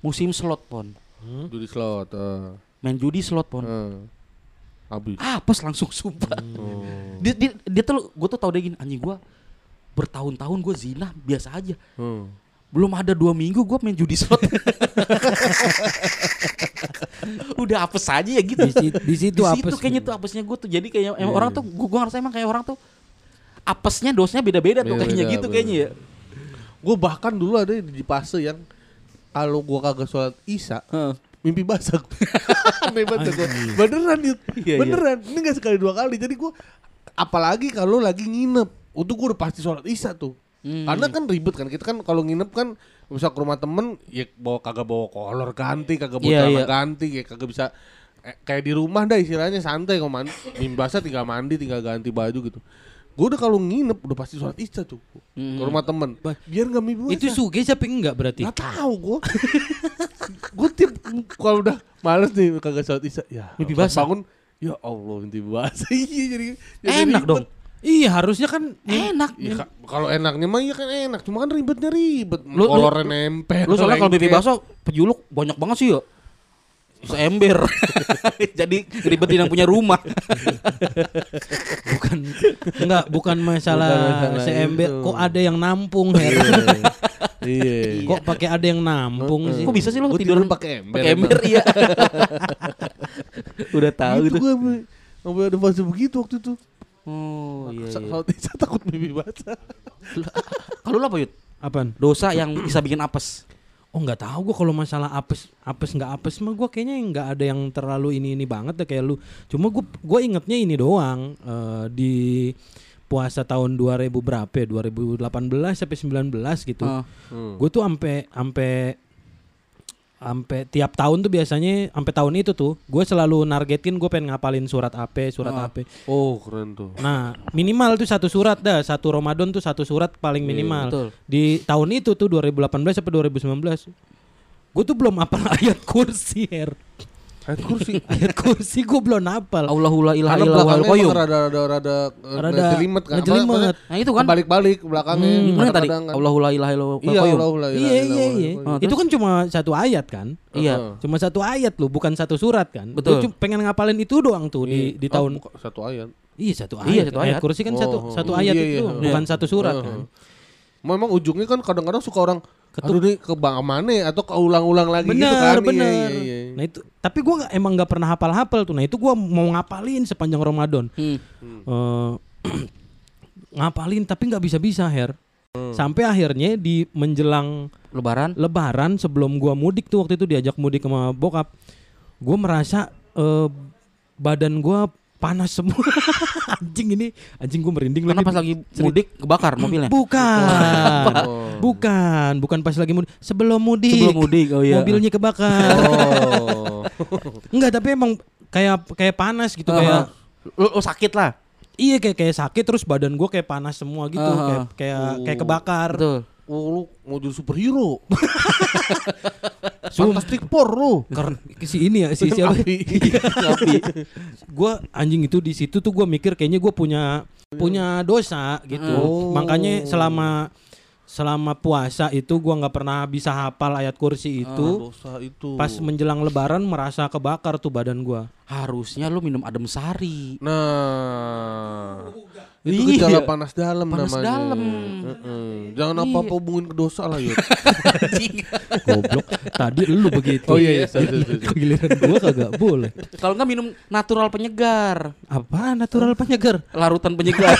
musim slot pon Hmm. Judi slot. eh. main judi slot pon Eh. Habis. apes langsung sumpah Oh. dia, dia, dia tuh gue tuh tau dia gini anjing gue bertahun-tahun gue zina biasa aja Hmm. Belum ada dua minggu gue main judi slot udah apes aja ya gitu Di, si- di situ di situ kayaknya tuh apesnya gue tuh jadi kayak emang orang tuh gue gua ngerasa emang kayak orang tuh apesnya dosnya beda-beda tuh kayaknya Beda-beda, gitu beda. kayaknya ya Gue bahkan dulu ada di fase yang kalau gua kagak sholat isya, Heeh. mimpi basah. Gue. Beneran Yud. Iya, iya. Beneran. Ini gak sekali dua kali. Jadi gue apalagi kalau lagi nginep. Untuk gue udah pasti sholat isya tuh. Hmm. Karena kan ribet kan. Kita kan kalau nginep kan bisa ke rumah temen ya bawa kagak bawa kolor ganti, kagak bawa celana iya. ganti, kayak kagak bisa eh, kayak di rumah dah istilahnya santai kalau mandi, mimpi basah tinggal mandi, tinggal ganti baju gitu. Gue udah kalau nginep udah pasti sholat isya tuh Hmm. ke rumah temen. Biar nggak mimpi. Itu suge siapa enggak berarti? Gak tahu gue. gue tiap kalau udah males nih kagak sholat isya, ya Mimpi basah. Bangun, ya Allah mimpi basah. Iya jadi, jadi Enak ribet. dong. Iya, harusnya kan Enak. Iya, Kak, kalau enaknya mah iya kan enak, cuma kan ribetnya ribet. Lu- lu- Kolornya nempel. Lu soalnya kalau lengket. bakso pejuluk banyak banget sih ya. Seember. Jadi ribetin yang punya rumah. bukan enggak bukan masalah Bukan masalah seember itu. kok ada yang nampung Her. Iya. kok pakai ada yang nampung sih Kok bisa sih lu Gua tidur pakai ember. Pakai ember iya. Udah tahu Gitu gitu. gue sampai ada fase begitu waktu itu. Oh iya. Iya. Sholat isya takut mimpi basah. Kalau lu apa Yud? apaan Dosa yang bisa bikin apes. oh nggak tahu gua kalau masalah apes apes nggak apes mah gua kayaknya nggak ada yang terlalu ini ini banget deh kayak lu cuma gua gua ingetnya ini doang eh, di puasa tahun 2000 berapa ya 2018 sampai 19 gitu Ah. Hmm. gue tuh sampai sampai sampai tiap tahun tuh biasanya sampai tahun itu tuh gue selalu nargetin gue pengen ngapalin surat AP surat Ah. AP Oh keren tuh. nah minimal tuh satu surat dah satu Ramadan tuh satu surat paling Iya, minimal betul. di tahun itu tuh 2018 sampai 2019 gue tuh belum apal ayat kursi her Ayat kursi. ayat kursi gue belum apal Allahu la ilaha Karena illallah wal qayyum. rada rada rada Rada ngejelimet kan. ngejelimet. Nah itu kan balik-balik belakangnya. Hmm. Gimana tadi? kan. Allahu la ilaha illallah wal Iya, qayyum. Iya iya iya. Ah, itu kan cuma satu ayat kan Iya. Cuma satu ayat loh bukan satu surat kan Betul. Pengen ngapalin itu doang tuh di di Oh, tahun bukan satu ayat. Iya satu ayat. Iya, satu ayat. kursi kan Oh, satu oh, satu oh. ayat Iya, itu, iya. bukan satu surat kan. Memang ujungnya kan kadang-kadang suka orang Ketuk. Aduh nih ke bang mana atau keulang-ulang lagi Bener, gitu kan. Iya, bener. iya, iya. Nah itu, tapi gua nggak emang nggak pernah hafal-hafal tuh. Nah itu gua mau ngapalin sepanjang Ramadan. Hmm. Eh, ngapalin tapi nggak bisa-bisa Her. Hmm. Sampai akhirnya di menjelang Lebaran. Lebaran sebelum gua mudik tuh waktu itu diajak mudik sama bokap, gua merasa eh, badan gua panas semua. anjing ini, anjing gua merinding Karena lagi. pas lagi mudik kebakar mobilnya. Bukan. Oh. Bukan, bukan pas lagi mudik. Sebelum mudik. Sebelum mudik. Oh iya. Mobilnya kebakar. Oh. Enggak, tapi emang kayak kayak panas gitu Ah, kayak lu, lu sakit lah. iya kayak kayak sakit terus badan gua kayak panas semua gitu, Ah, kayak ah. kayak Oh. kayak kebakar. Betul. Oh, lu mau jadi superhero. Fantastic Four lu. Karena si ini ya si siapa? Api. Tapi gua anjing itu di situ tuh gua mikir kayaknya gua punya punya dosa gitu. Oh. Makanya selama selama puasa itu gua nggak pernah bisa hafal ayat kursi itu. Dosa itu. Pas menjelang lebaran merasa kebakar tuh badan gua. harusnya lu minum adem sari. Nah, itu Iya. gejala panas dalam Panas namanya. dalam. Heeh. Jangan apa-apa hubungin ke dosa lah, Yud. Goblok. Tadi lu begitu. Oh iya, iya, sorry, sorry, sorry. Giliran gua kagak boleh. Kalau nggak minum natural penyegar, Apa natural penyegar? larutan penyegar.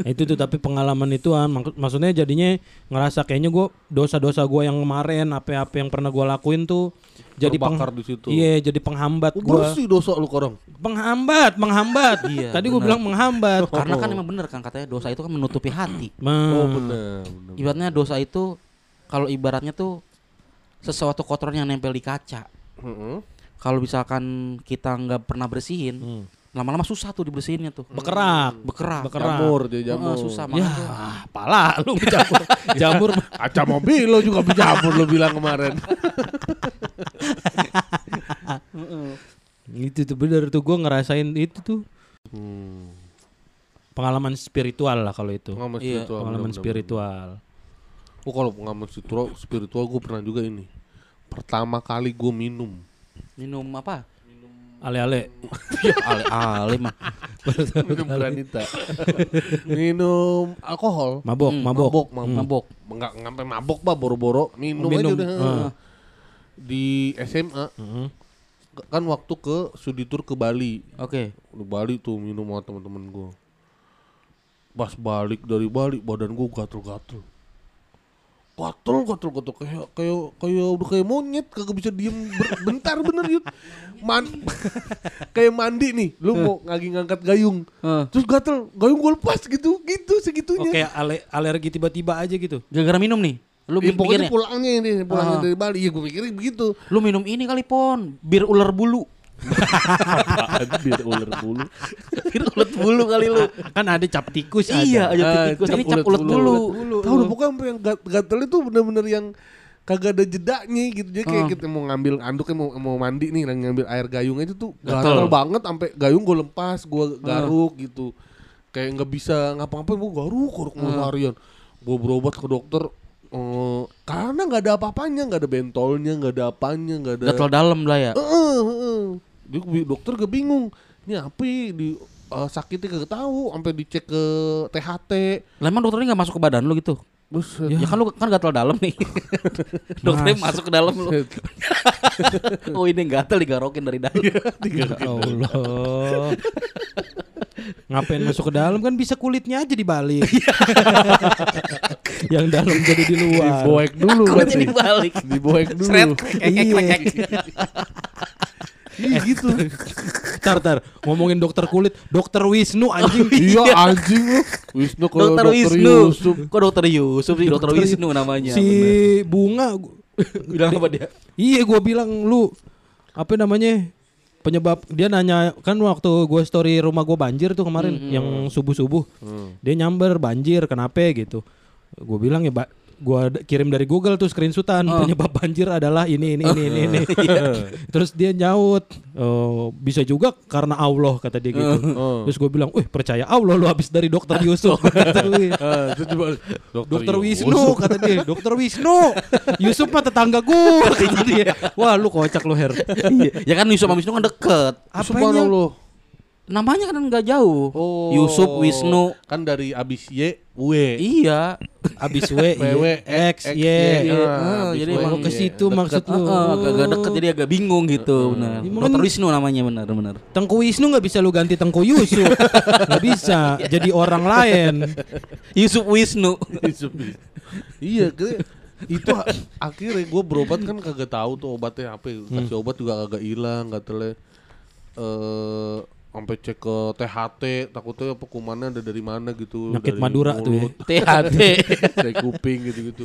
Nah, itu tuh tapi pengalaman itu ah, mak- maksudnya jadinya ngerasa kayaknya gua dosa-dosa gua yang kemarin apa-apa yang pernah gua lakuin tuh jadi peng- Terbakar di situ. Iya, jadi penghambat Oh, gua. bersih dosa lu korong. Penghambat, menghambat. Iya, Tadi gua bilang menghambat. Karena kan emang bener kan katanya dosa itu kan menutupi hati. Ma- Oh, benar, benar. Ibaratnya dosa itu kalau ibaratnya tuh sesuatu kotoran yang nempel di kaca. Heeh. Kalau misalkan kita nggak pernah bersihin, Hmm. Lama-lama susah tuh dibersihinnya tuh. Bekerak. Bekerak. Bekerak. Jamur, dia jamur. susah Ya, makanya. pala lu jamur. jamur. Kaca mobil lo juga berjamur lo bilang kemarin. itu tuh bener tuh gua ngerasain itu tuh Hmm. pengalaman spiritual lah kalau itu. Pengalaman Iya, spiritual. Pengalaman benar-benar. spiritual. Oh kalau pengalaman spiritual, spiritual gue pernah juga ini. Pertama kali gue minum. Minum apa? Ale-ale. Ya, ale-ale mah. minum granita. minum alkohol. Mabok, Hmm, mabok. Mabok, mabok. Mabok. Enggak ngampe mabok bah boro-boro minum, Minum, aja udah. ah. Di SMA Heeh. kan waktu ke studi tour ke Bali. Oke. Di Bali tuh minum sama teman-teman gue. Pas balik dari Bali badan gue gatel-gatel. Gatel gatel gatel kayak kayak kayak udah kayak monyet kagak bisa diem ber- bentar bener yut man kayak mandi nih lu mau lagi ngangkat gayung Heeh. terus gatel gayung gue lepas gitu gitu Oh, segitunya kayak ale- alergi tiba-tiba aja gitu. Gara-gara minum nih. Lu Ya, pokoknya pulangnya ini pulangnya Ah. dari Bali ya gue mikirin begitu lu minum ini kali pon, bir ular bulu. biar ular bulu bir ulet bulu kali lu. Kan ada cap tikus Iya, ada. aja Ah, tikus cap ini cap ulet ulet bulu. bulu. tahu udah pokoknya sampai yang gat- gatel itu bener-bener yang kagak ada jedanya gitu jadi kayak Ah. kita mau ngambil anduknya mau mau mandi nih lagi ngambil air gayung itu tuh Gatel. gatel banget sampai gayung gue lepas gue garuk gitu kayak nggak bisa ngapa-ngapain gue garuk garuk mulu harian gue berobat ke dokter eh, karena nggak ada apa-apanya nggak ada bentolnya nggak ada apanya nggak ada Gatel dalam lah ya. Heeh, heeh. Dia bi- dokter gak bingung. Ini apa ya, di eh, sakitnya kagak tahu sampai dicek ke THT. Lah emang dokternya nggak masuk ke badan lu gitu? Buset. Ya, kan lu kan gatel dalam nih. dokternya Mas. masuk ke dalam lu. oh ini gatel digarokin dari dalam. Ya Allah. Ngapain masuk ke dalam kan bisa kulitnya aja dibalik. Yang dalam jadi di luar. Diboek dulu Kulitnya berarti. dibalik. Diboek dulu. Kekek, Iya. kekek. Iya gitu. Tar tar ngomongin dokter kulit, dokter Wisnu anjing. iya anjing lu. Wisnu kalau Dokter dokter, Wisnu. Yusuf. Kok dokter Yusuf sih? Dokter Dokter- Wisnu namanya. si bener. bunga bilang apa dia? Iya gue bilang lu apa namanya penyebab dia nanya kan waktu gue story rumah gue banjir tuh kemarin yang subuh subuh dia nyamber banjir kenapa gitu gue bilang ya gue kirim dari Google tuh screenshotan penyebab banjir adalah ini ini ini ini, ini. terus dia nyaut oh, bisa juga karena Allah kata dia gitu Oh. terus gue bilang, wih percaya Allah lu habis dari dokter Yusuf kata gue. Ah, Dokter Wisnu kata dia, Dokter Wisnu. Yusuf mah tetangga gue kata dia. Wah, lu kocak lu Her. Iya. ya kan Yusuf sama Wisnu kan deket. Apanya? Subhanallah. Namanya kan nggak jauh. Oh. Yusuf Wisnu. Kan dari abis Y, W. Iya. Abis W, PW, Y, X, X, Y. Ah, Ah, jadi emang Oh, ke situ maksud lu. Heeh, agak deket jadi agak bingung gitu. Benar. Emang Dokter Wisnu namanya benar benar. Tengku Wisnu nggak bisa lu ganti Tengku Yusuf. Nggak bisa. Jadi orang lain. Yusuf Wisnu. Yusuf. iya, itu akhirnya gue berobat kan kagak tahu tuh obatnya apa. Kasih obat juga kagak hilang, katanya eh sampai cek ke THT, takutnya apa kumannya ada dari mana gitu. Nyakit dari Madura tuh ya. mulut, THT. dari kuping gitu-gitu.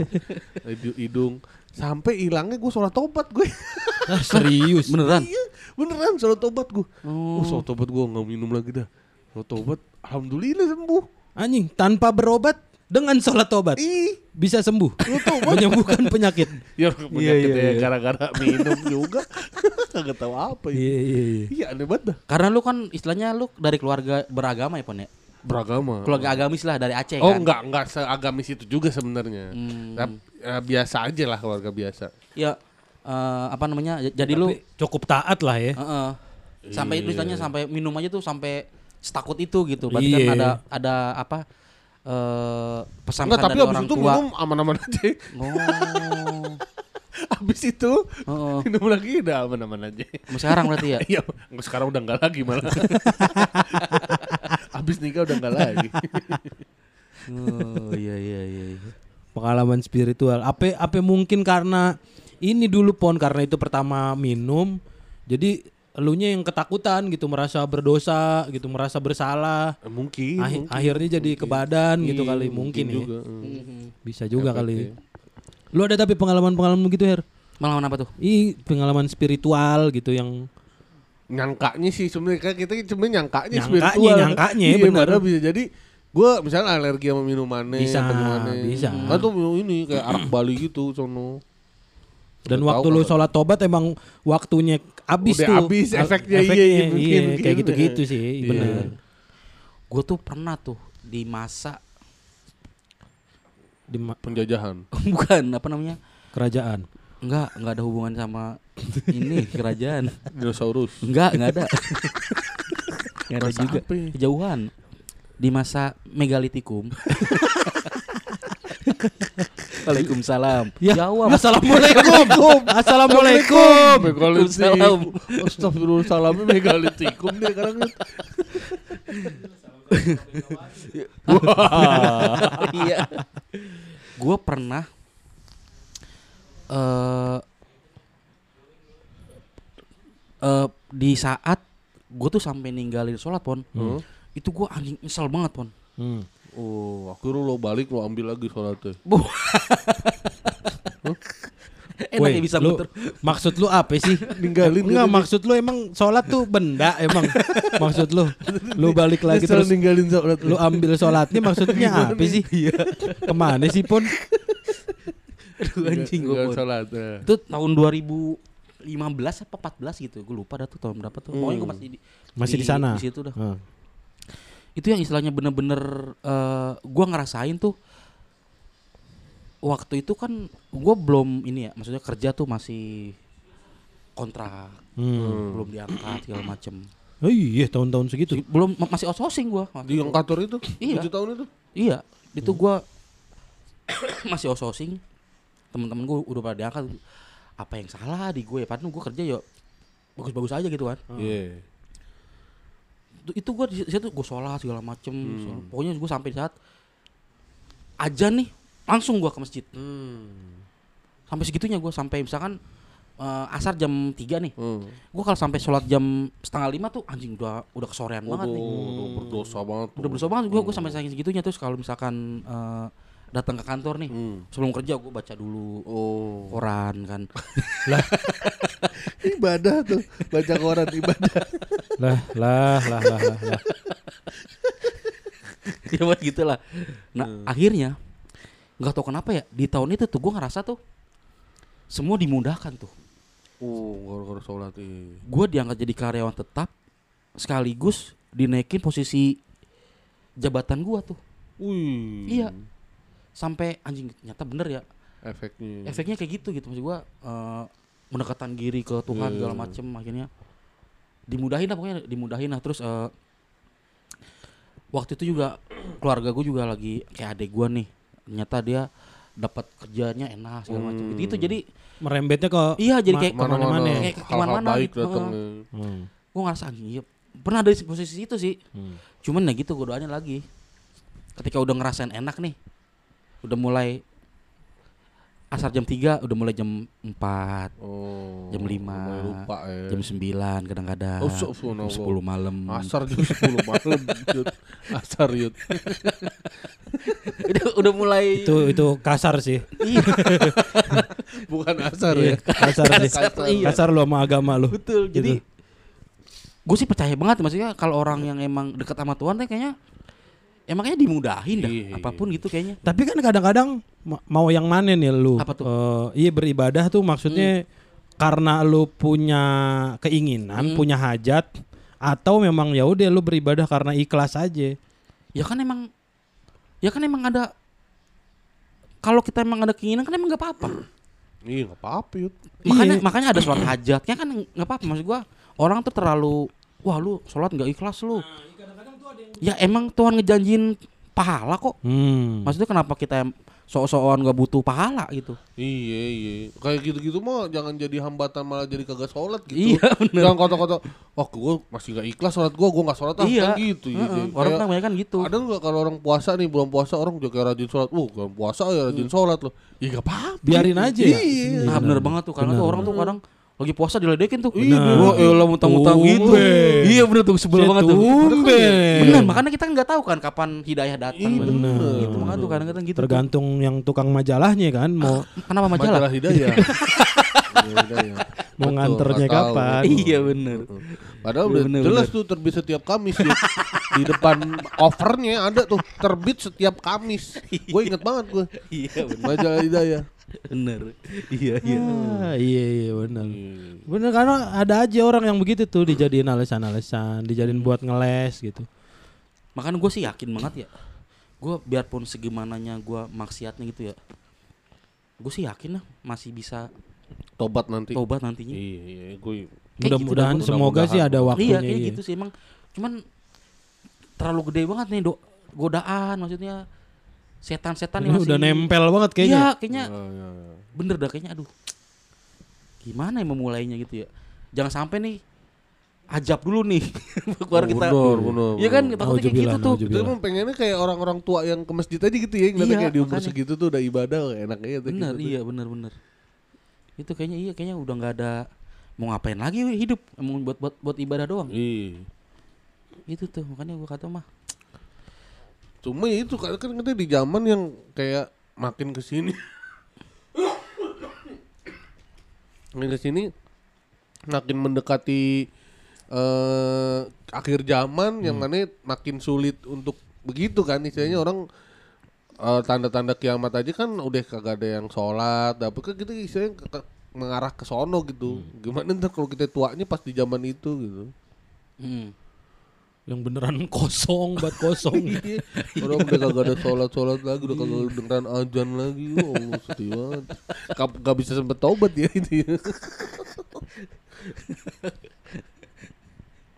Hidung- Hidung. Sampai hilangnya gue sholat tobat gue. Ah, serius. Beneran. iya, beneran sholat tobat gue. Oh. Oh, sholat tobat gue nggak minum lagi dah. Sholat tobat, alhamdulillah sembuh. Anjing, tanpa berobat dengan sholat tobat Ih, bisa sembuh. Menyembuhkan penyakit. ya penyakit Iya, iya, ya iya. gara-gara minum juga. Kagak tahu apa ya. Iya, iya, iya. Iya aneh banget dah. Karena lu kan istilahnya lu dari keluarga beragama ya Pon ya. Beragama. Keluarga agamis lah dari Aceh Oh kan. enggak enggak seagamis itu juga sebenarnya. Hmm. Ya, biasa aja lah keluarga biasa. Ya eh, apa namanya? Jadi lu Tapi cukup taat lah ya. Heeh. Sampai itu Iya. istilahnya sampai minum aja tuh sampai setakut itu gitu. Berarti kan Iya. ada ada apa eh pesan Enggak, tapi dari abis orang itu tua. minum aman-aman aja. Oh. abis itu Heeh. minum lagi udah aman-aman aja. Mau sekarang berarti ya? Iya, enggak, sekarang udah enggak lagi malah. abis nikah udah enggak lagi. Oh iya iya iya. iya. Pengalaman spiritual. Apa apa mungkin karena ini dulu pon karena itu pertama minum. Jadi elunya yang ketakutan gitu merasa berdosa gitu merasa bersalah Eh, mungkin. Ahi- mungkin. akhirnya jadi ke badan gitu Iya, kali mungkin, ya juga. hmm. bisa juga Efeknya. kali lu ada tapi pengalaman-pengalaman begitu Her Malam apa tuh? Ih pengalaman spiritual gitu yang nyangkanya sih sebenarnya kan kita cuma nyangkanya Nyangkanya, spiritual. nyangkanya, iya, bener. karena bisa jadi gue misalnya alergi sama minumannya Bisa, atau gimana. bisa. kan tuh minum ini kayak arak Bali gitu sono dan Udah waktu tahu lu kan. sholat tobat emang waktunya habis Udah tuh habis Al- efeknya, iya, iya, mungkin, iya, mungkin. kayak gitu-gitu sih Iya. bener Gue tuh pernah tuh di masa di ma- penjajahan bukan apa namanya? kerajaan Enggak, enggak ada hubungan sama ini kerajaan. dinosaurus Enggak, enggak ada. Enggak ada juga. ya? Kejauhan. Di masa megalitikum. Waalaikumsalam. ya Jawab. assalamualaikum assalamualaikum Waalaikumsalam. Astagfirullahaladzim megalitikum dia sekarang Iya. Gue pernah eh eh di saat gue tuh sampai ninggalin sholat pon, Hmm. itu gue anjing nyesel banget pon. Hmm. Oh, akhirnya lo balik lo ambil lagi sholatnya. Bu. Enak Woi, ya bisa lu, muter. maksud lu apa sih? Ninggalin Enggak, maksud lu emang sholat tuh benda emang. maksud lu. Lu balik lagi terus ninggalin sholat. lu ambil sholatnya maksudnya apa sih? Iya. Ke mana sih pun? Aduh anjing gue sholat. ya. Itu tahun 2015 apa 14 gitu. Gue lupa dah tuh tahun berapa tuh. Pokoknya gue masih di Masih di sana? Di situ dah. Hmm. Itu yang istilahnya bener-bener eh gua ngerasain tuh waktu itu kan gue belum ini ya, maksudnya kerja tuh masih kontrak, Hmm. belum diangkat segala macem. Oh iya, tahun-tahun segitu. Belum ma- masih outsourcing gua. waktu Di itu. yang kantor itu? Iya. 7 tahun itu? Iya, itu gua masih outsourcing. Teman-teman gua udah pada diangkat. Apa yang salah di gue? Padahal gua kerja ya bagus-bagus aja gitu kan. Iya. Itu- Itu gua di situ gua sholat segala macem. Hmm. sholat. Pokoknya gua sampai saat ajan nih langsung gua ke masjid. Hmm. Sampai segitunya gua sampai misalkan eh, asar jam 3 nih. Hmm. Gua kalau sampai sholat jam setengah lima tuh anjing udah udah kesorean banget nih. Udah berdosa banget. tuh. Udah berdosa banget gua gua sampai saking segitunya terus kalau misalkan eh, datang ke kantor nih Hmm. sebelum kerja gue baca dulu Oh. koran kan ibadah tuh, baca koran ibadah. Lah, lah, lah, lah, lah, lah. ya buat gitulah nah akhirnya nggak tahu kenapa ya di tahun itu tuh gue ngerasa tuh semua dimudahkan tuh Oh, gara-gara sholat iya. gue diangkat jadi karyawan tetap sekaligus dinaikin posisi jabatan gua tuh Wih. Iya. sampai anjing ternyata bener ya Efeknya. efeknya kayak gitu gitu maksud gua eh, mendekatan diri ke Tuhan Iya. segala macem akhirnya dimudahin lah pokoknya dimudahin lah terus eh, waktu itu juga keluarga gue juga lagi kayak adek gua nih ternyata dia dapat kerjanya enak segala macam Hmm. gitu, gitu jadi Merembetnya ke iya jadi kayak Mana-mana ke mana-mana. Kayak hal-hal ke mana-mana baik gitu, datang. heeh. nih. Hmm. gue ngerasa iya pernah ada di posisi itu sih Hmm. cuman ya gitu gue doain lagi ketika udah ngerasain enak nih udah mulai asar jam 3 udah mulai jam 4 Oh. Jam lima. mulai Lupa ya. jam 9 kadang-kadang Oh, subhanallah. jam 10 malam Asar jam 10 malam. Yud. Asar yud. udah, udah mulai Itu itu kasar sih. iya Bukan asar ya. Iya, kasar sih. Kasar, iya. Kasar lu sama agama lu. betul jadi Gitu. gue sih percaya banget maksudnya kalau orang yang emang dekat sama Tuhan tuh kayaknya emangnya dimudahin dah Iya. apa pun gitu kayaknya Tapi kan kadang-kadang ma- mau yang mana nih lu? Apa tuh? Eh, iya beribadah tuh maksudnya karena lu punya keinginan, Hmm. punya hajat atau memang ya udah lu beribadah karena ikhlas aja. ya kan emang ya kan emang ada kalau kita emang ada keinginan kan emang nggak apa-apa Iya, enggak apa-apa yud. makanya Iya. makanya ada sholat hajatnya kan nggak apa-apa maksud gua orang tuh terlalu wah lu sholat nggak ikhlas lu ya emang Tuhan ngejanjiin pahala kok Hmm. maksudnya kenapa kita sok-sokan nggak butuh pahala gitu Iya, iya. Kayak gitu-gitu mah jangan jadi hambatan malah jadi kagak sholat gitu. Iya, bener. Jangan kata-kata, wah gue masih gak ikhlas sholat gue, gue gak sholat ah, iya kan gitu. Heeh, Jadi orang kayak- kan kan gitu Ada nggak kalau orang puasa nih bulan puasa orang juga kayak rajin sholat, uh bulan puasa ya rajin sholat loh. Iya gak apa-apa. Biarin aja. Iya. nah bener banget tuh karena tuh Bener. orang tuh kadang lagi puasa diledekin tuh Iya, bener. wah elah muntang-muntang gitu iya bener tuh sebel banget tuh bener makanya kita nggak tahu kan kapan hidayah datang Iya, bener. gitu makanya tuh kadang-kadang gitu tuh. Tergantung yang tukang majalahnya kan mau kenapa majalah Majalah hidayah. Mau Betul, nganternya kapan? iya bener Padahal Iya, udah bener, jelas tuh terbit setiap Kamis ya. Di depan covernya ada tuh terbit setiap Kamis. Gue inget banget gue. iya bener Majalah hidayah. Bener iya iya Ah, iya iya benar. Iya. Bener karena ada aja orang yang begitu tuh dijadiin alasan-alasan, dijadiin buat ngeles gitu. makanya gue sih yakin banget ya gue biarpun segimananya gue maksiatnya gitu ya gue sih yakin lah masih bisa Tobat nanti. tobat nantinya Iya, iya, gue Kayak Mudah-mudahan gitu semoga sih ada waktunya. iya kayak iya. gitu sih emang cuman terlalu gede banget nih do godaan maksudnya setan-setan Ini yang masih udah nempel banget kayaknya. iya kayaknya Iya, iya, iya. bener dah kayaknya aduh gimana ya memulainya gitu ya jangan sampai nih ajab dulu nih keluar Oh, kita bener, bener, iya kan bener. takutnya kayak gitu tuh Kita emang pengennya kayak orang-orang tua yang ke masjid aja gitu ya, ngeliatnya Iya, kayak di umur makanya. segitu tuh udah ibadah, enak aja tuh bener gitu tuh. iya bener bener Itu kayaknya iya kayaknya udah nggak ada mau ngapain lagi hidup emang buat buat buat ibadah doang. Iya. Itu tuh makanya gua kata mah Cuma ya itu kan kan kita di zaman yang kayak makin ke sini. Makin ke sini makin mendekati eh akhir zaman yang mana makin sulit untuk begitu kan. Istilahnya orang eh, tanda-tanda kiamat aja kan udah kagak ada yang sholat tapi kan kita istilahnya ke- ke- mengarah ke sono gitu. Gimana ntar kalau kita tuanya pas di zaman itu gitu? Hmm. Yang beneran kosong, buat kosong. Iya, Orang udah kagak ada sholat-sholat lagi, udah kagak dengeran ajan lagi. Ya Allah, sedih banget. Gak, gak bisa sempet tobat ya itu ya.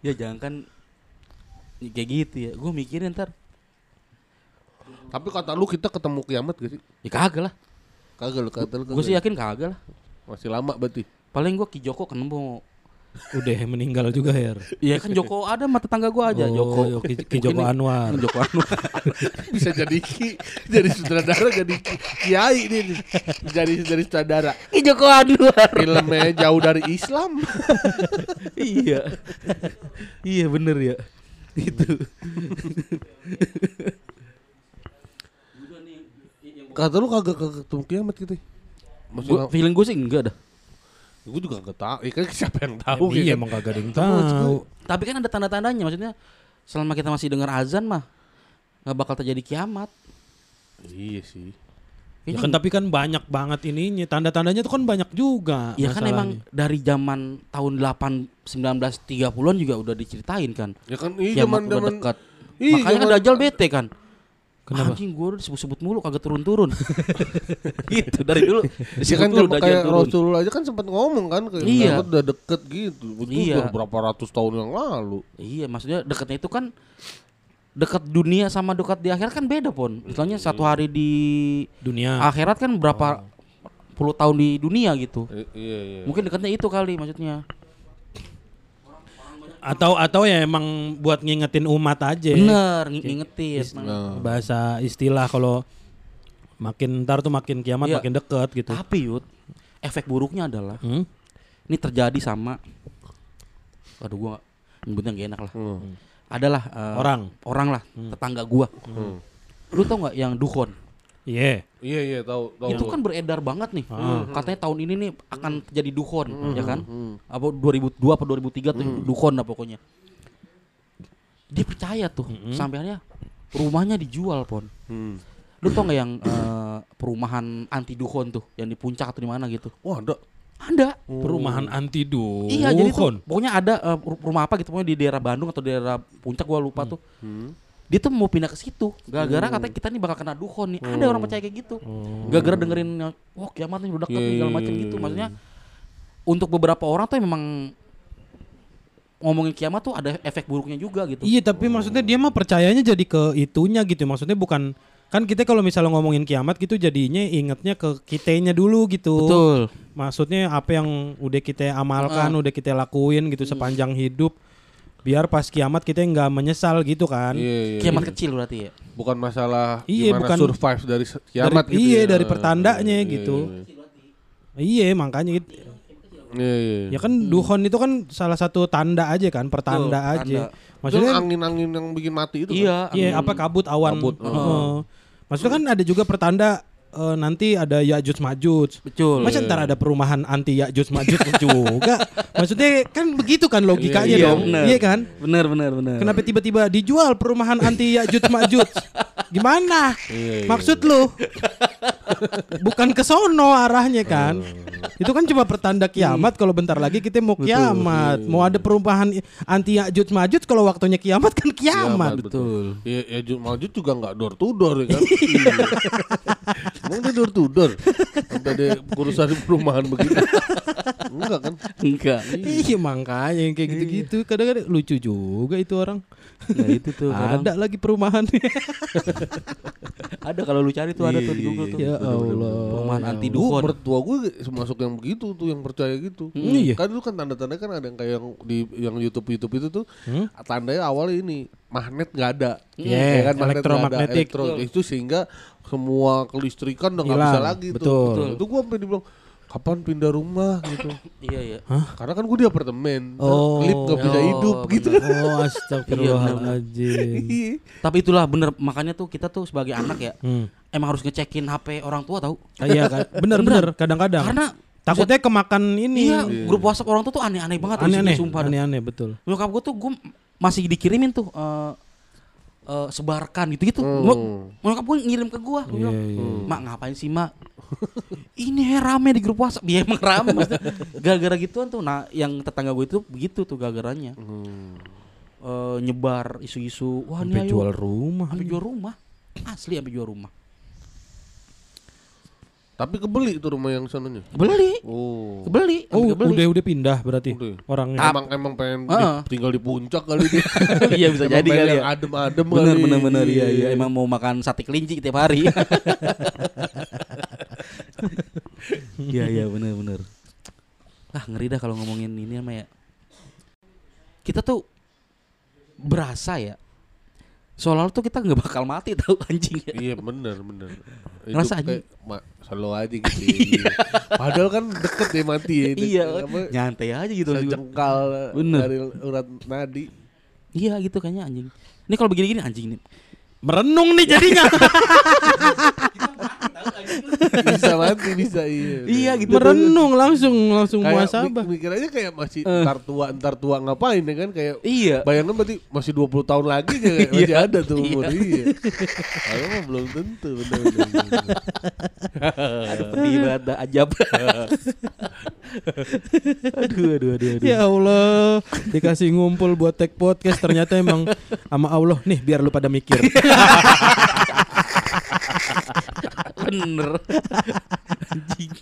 ya jangan kan kayak gitu ya. Gua mikirin ntar Tapi kata lu kita ketemu kiamat gak sih? ya kagak lah. Kagak lu kata lu Gue sih yakin kagak lah. Masih lama berarti. Paling gua Ki Joko ketemu. Udah meninggal juga Her. Iya kan Joko ada mah tetangga gua aja Joko. Oh, Ki, Ki Joko Anwar. Joko Anwar. Bisa jadi ki, jadi sutradara jadi ki- kiai ini nih. Jadi jadi sutradara. Ki Joko Anwar. Filmnya jauh dari Islam. iya. iya bener ya. Itu. Kata lu kagak kagak ketemu kiamat gitu. Masih Gua, feeling gue sih enggak dah. Gue juga kagak tahu. Ya kan siapa yang tahu iya ya kan? emang kagak ada yang tahu. Tapi kan ada tanda-tandanya maksudnya selama kita masih dengar azan mah nggak bakal terjadi kiamat. Iya sih. Ya kan tapi kan banyak banget ininya. Tanda-tandanya tuh kan banyak juga. Ya kan emang dari zaman tahun 8 1930-an juga udah diceritain kan. Ya kan iya Kiamat zaman udah zaman dekat. Iya, Makanya kan Dajjal bete kan. Kenapa? Anjing gue udah disebut-sebut mulu kagak turun-turun. gitu dari dulu. Ya kan dulu zaman Dajjal kayak turun. Rasulullah aja kan sempat ngomong kan kayak Iya. udah deket gitu. Itu Iya. udah berapa ratus tahun yang lalu. Iya, maksudnya dekatnya itu kan dekat dunia sama dekat di akhirat kan beda pon. Misalnya satu hari di dunia. akhirat kan berapa puluh tahun di dunia gitu. I- iya iya. Mungkin dekatnya itu kali maksudnya. Atau atau ya emang buat ngingetin umat aja. Bener, ng- ngingetin. Nah, Bahasa istilah kalau makin ntar tuh makin kiamat Iya. makin deket gitu. Tapi Yud, efek buruknya adalah Hmm? ini terjadi sama Aduh gua nyebutnya gak enak lah. hmm. Adalah eh, Orang. orang lah, tetangga gua. Hmm. Lu tau nggak yang duhon? Iya. Iya iya tahu tahu. itu kan beredar banget nih. Ah. Katanya tahun ini nih akan terjadi duhon, ya kan? Hmm. Apa 2002 apa 2003 tuh duhon lah pokoknya. Dia percaya tuh, sampai akhirnya rumahnya dijual, Pon. Hmm. Lu tau nggak yang eh, perumahan anti duhon tuh, yang di puncak atau di mana gitu? Wah, ada. Ada. Perumahan anti duhon. Iya, jadi tuh pokoknya ada eh, rumah apa gitu pokoknya di daerah Bandung atau daerah puncak gua lupa tuh. Hmm. Dia tuh mau pindah ke situ. Gara-gara katanya kita nih bakal kena duhon nih. Ada orang percaya kayak gitu. Gara-gara dengerin wah kiamat nih udah dekat Iya, segala iya, macam iya, gitu. Maksudnya untuk beberapa orang tuh memang ngomongin kiamat tuh ada efek buruknya juga gitu. Iya tapi maksudnya dia mah percayanya jadi ke itunya gitu Maksudnya bukan Kan kita kalau misalnya ngomongin kiamat gitu jadinya ingetnya ke kitanya dulu gitu Betul. Maksudnya apa yang udah kita amalkan, Ah. udah kita lakuin gitu sepanjang hidup Biar pas kiamat kita nggak menyesal gitu kan Iya, iya. Kiamat kecil berarti ya. Bukan masalah Iya, gimana bukan- survive dari kiamat Dari- gitu iya, ya. dari pertandanya Iya, gitu. Iya, Iya makanya gitu. iya. iya. Ya kan duhon itu kan salah satu tanda aja kan Pertanda Betul, aja tanda. Maksudnya Itu angin-angin yang bikin mati itu kan? Iya. Iya, apa kabut awan. Kabut, Heeh. Maksudnya kan ada juga pertanda eh, nanti ada Ya'juj Ma'juj. Betul. Masa ntar ada perumahan anti Ya'juj Ma'juj juga. Maksudnya kan begitu kan logikanya Iya, dong. bener. Iya kan? Bener bener bener. Kenapa tiba-tiba dijual perumahan anti Ya'juj Ma'juj? Gimana? Iya, iya, Maksud lu? Bukan ke sono arahnya kan? Itu kan cuma pertanda kiamat kalau bentar lagi kita mau kiamat. Mau ada perumahan anti Ya'juj Ma'juj kalau waktunya kiamat kan kiamat. Betul. Iya, ya Jun Majud juga nggak door to door ya kan? Iya. Emang dia door to door? Sampai ada urusan perumahan begitu? Enggak kan? Enggak. Iya makanya yang kayak gitu-gitu kadang-kadang lucu juga itu orang. Nah itu tuh kadang Ada lagi perumahan. ada kalau lu cari tuh ada tuh di Iya, Google tuh. ya Allah. Perumahan anti Gue duhon. mertua gue masuk yang begitu tuh yang percaya gitu. Iya. Kan dulu kan tanda-tanda kan ada yang kayak yang di yang YouTube YouTube itu tuh Hmm? tandanya awalnya ini magnet nggak ada. Yeah, Ya kan, magnet nggak ada, elektromagnetik. elektro. Itu sehingga semua kelistrikan udah nggak bisa lagi betul. tuh. Betul. Itu gue sampai dibilang kapan pindah rumah gitu. Iya iya. Karena kan gue di apartemen. Oh. Lip gak bisa Oh, hidup gitu. Oh astagfirullahaladzim. Iya. Tapi itulah bener makanya tuh kita tuh sebagai anak ya Hmm. emang harus ngecekin HP orang tua tahu. Ah, Iya kan, bener-bener kadang-kadang. Karena Takutnya kemakan ini. iya grup WhatsApp orang tuh tuh aneh-aneh banget Aneh-aneh, sumpah. aneh-aneh betul. Nyokap gue tuh gue masih dikirimin tuh eh eh, sebarkan gitu-gitu. Hmm. Gua- Nyokap gue ngirim ke gue. Iya, iya. Mak ngapain sih mak? Ini he, rame di grup WhatsApp. Dia emang rame maksudnya. Gara-gara gituan tuh. Nah yang tetangga gue itu begitu tuh gara-garanya. Hmm. Eh, nyebar isu-isu. Wah ini jual rumah. Sampai jual rumah. Asli sampai jual rumah. Tapi kebeli tuh rumah yang sananya. Kebeli. Oh. Kebeli. Oh, kebeli. udah udah pindah berarti Udah. orangnya. Emang emang pengen di- Heeh. tinggal di puncak kali dia. Iya bisa Emang jadi kali yang ya. Adem-adem Bener kali. bener bener iya iya emang mau makan sate kelinci tiap hari. Iya iya bener bener. Ah ngeri dah kalau ngomongin ini sama ya. Kita tuh berasa ya. Soalnya tuh kita nggak bakal mati tahu anjing ya. Iya bener bener. Ngerasa ma, selalu aja gitu. ya. Padahal kan deket ya mati ya. Iya, apa, nyantai aja gitu. sejengkal Bener. dari urat nadi. Iya gitu kayaknya anjing. Ini kalau begini-gini anjing nih. Merenung nih jadinya. Bisa mati bisa iya. Iya gitu. Merenung langsung langsung Kayak muasabah. aja kayak masih Eh. ntar tua ntar tua ngapain ya kan kayak Iya. Bayangkan berarti masih 20 tahun lagi kayak masih Iya. ada tuh umur iya. Kalau mah belum tentu bener bener. bener. Ada pedih banget dah, ajab. aduh aduh aduh aduh. Ya Allah, dikasih ngumpul buat tag podcast ternyata emang sama Allah nih biar lu pada mikir. bener. Anjing.